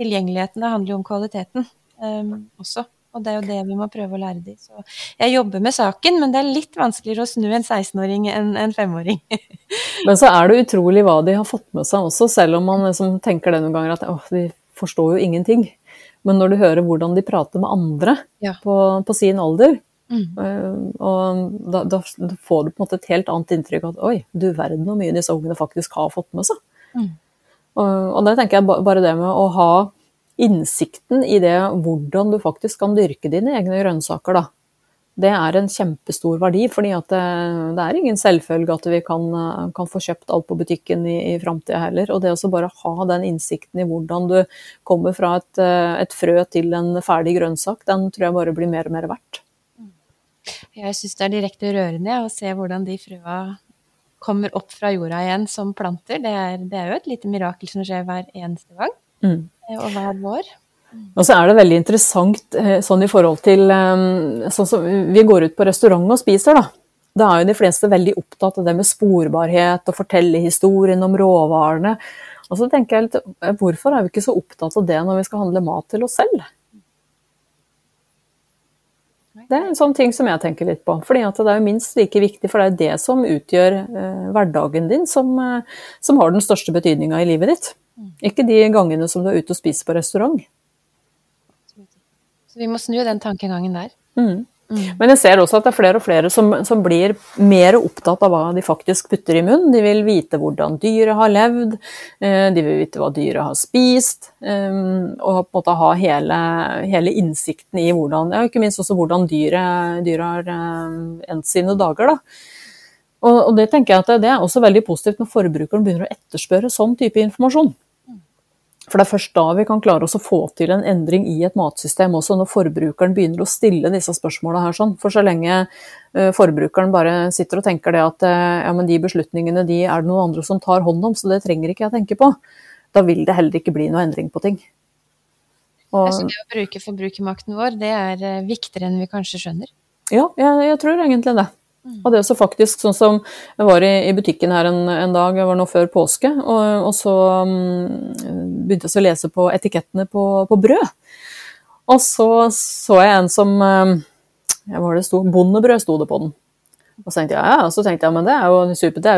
Speaker 2: tilgjengeligheten, det handler jo om kvaliteten um, også. Og det er jo det vi må prøve å lære dem. Så jeg jobber med saken, men det er litt vanskeligere å snu en 16-åring enn en 5-åring.
Speaker 3: men så er det utrolig hva de har fått med seg også, selv om man liksom tenker det noen ganger at åh, de forstår jo ingenting. Men når du hører hvordan de prater med andre ja. på, på, sin alder, mm. Eh, og da, da, får du på en måte et helt annet inntrykk av at oi, du verden hvor mye disse ungene faktisk har fått med seg. Mm. Og, og det tenker jeg bare det med å ha innsikten i det hvordan du faktisk kan dyrke dine egne grønnsaker, da. Det er en kjempestor verdi, fordi det, det, er ingen selvfølge at vi kan, kan, få kjøpt alt på butikken i, i framtida heller. Og det å bare ha den innsikten i hvordan du kommer fra et, et frø til en ferdig grønnsak, den tror jeg bare blir mer og mer verdt.
Speaker 2: Jeg syns det er direkte rørende å se hvordan de frøa kommer opp fra jorda igjen som planter. Det er, det er jo et lite mirakel som skjer hver eneste gang. Mm. Eh, og hver vår.
Speaker 3: Og så er det veldig interessant eh, sånn i forhold til eh, sånn som Vi går ut på restaurant og spiser, da. Da er jo de fleste veldig opptatt av det med sporbarhet og fortelle historien om råvarene. Og så tenker jeg litt, Hvorfor er vi ikke så opptatt av det når vi skal handle mat til oss selv? Det er en sånn ting som jeg tenker litt på. fordi det er jo minst like viktig, for det er det som utgjør eh, hverdagen din, som, eh, som, har den største betydninga i livet ditt. Ikke de gangene som du er ute og spiser på restaurant.
Speaker 2: Så vi må snu den tankegangen der.
Speaker 3: Mm. Mm. Men jeg ser også at det er flere og flere som, som, blir mer opptatt av hva de faktisk putter i munnen. De vil vite hvordan dyret har levd, eh, de vil vite hva dyret har spist, eh, og på en måte ha hele, hele innsikten i hvordan, ja, ikke minst også hvordan dyret, dyret har eh, endt sine dager. da. Og, og det tenker jeg at det er også veldig positivt når forbrukeren begynner å etterspørre sånn type informasjon. For det er først da vi kan klare oss å få til en endring i et matsystem også, når forbrukeren begynner å stille disse spørsmåla her sånn. For så lenge uh, forbrukeren bare sitter og tenker det at uh, ja, men de beslutningene de er det noen andre som tar hånd om, så det trenger ikke jeg tenke på, da vil det heller ikke bli noe endring på ting.
Speaker 2: Og, det å bruke forbrukermakten vår, det er eh, viktigere enn vi kanskje skjønner.
Speaker 3: Ja, jeg, jeg tror egentlig det. Mm. Og det er også faktisk sånn som Jeg var i, i butikken her en, en, dag, jeg var nå før påske, og, og så um, begynte jeg å lese på etikettene på, på, brød. Og så så jeg en som um, Hva det sto, Bondebrød sto det på den. Og så tenkte jeg, ja, så tenkte jeg men det er jo supert, det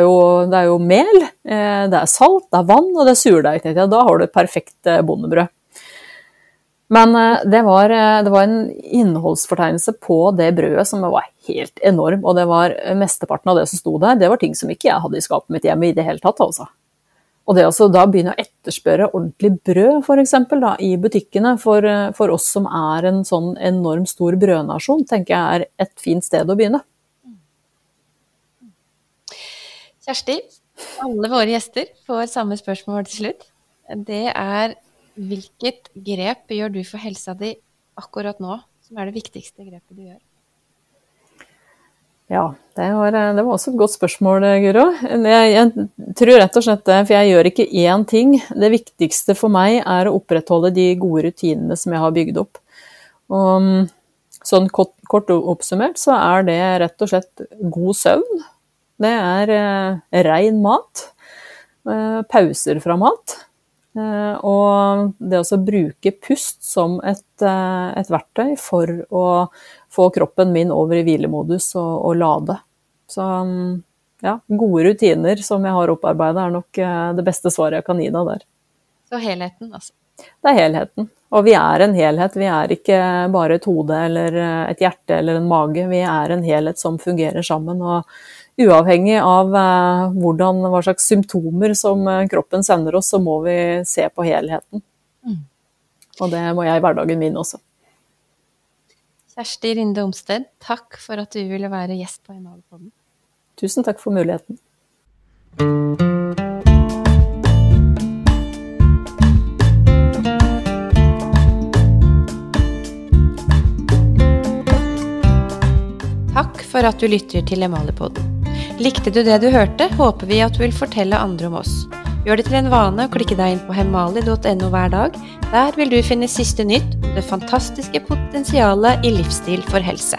Speaker 3: det er jo mel, eh, det er salt, det er vann og det er surdeig. Da har du et perfekt eh, bondebrød. Men eh, det var, eh, det var, en innholdsfortegnelse på det brødet som var helt enorm. Og det var eh, mesteparten av det som sto der, det var ting som ikke jeg hadde i skapet mitt hjemme i det hele tatt. altså. Og det å da begynne å etterspørre ordentlig brød, f.eks. i butikkene, for, for, oss som er en sånn enormt stor brødnasjon, tenker jeg er et fint sted å begynne.
Speaker 2: Kjersti, alle våre gjester får samme spørsmål til slutt. Det er Hvilket grep gjør du for helsa di akkurat nå, som er det viktigste grepet du gjør?
Speaker 3: Ja, det var, det var også et godt spørsmål, Guro. Jeg, jeg, tror rett og slett det, for jeg gjør ikke én ting. Det viktigste for meg er å opprettholde de gode rutinene som jeg har bygd opp. Og, sånn kort, kort oppsummert så er det rett og slett god søvn. Det er eh, rein mat. Eh, pauser fra mat. Eh, og det å bruke pust som et, eh, et, verktøy for å få kroppen min over i hvilemodus og, og lade. Så mm, ja, gode rutiner som jeg har opparbeida, er nok eh, det beste svaret jeg kan gi deg der.
Speaker 2: Så helheten, altså?
Speaker 3: Det er helheten. Og vi er en helhet. Vi er ikke bare et hode eller et hjerte eller en mage. Vi er en helhet som fungerer sammen. og uavhengig av eh, hvordan, hva slags symptomer som eh, kroppen sender oss, så må vi se på helheten. Mm. Og det må jeg i hverdagen min også.
Speaker 2: Kjersti Rinde Omsted, takk for at du ville være gjest på Innholdspodden.
Speaker 3: Tusen takk for muligheten.
Speaker 2: Takk for at du lytter til Emalepodden. Likte du det du hørte, håper vi at du vil fortelle andre om oss. Gjør det til en vane å klikke deg inn på hemali.no hver dag. Der vil du finne siste nytt om det fantastiske potensialet i livsstil for helse.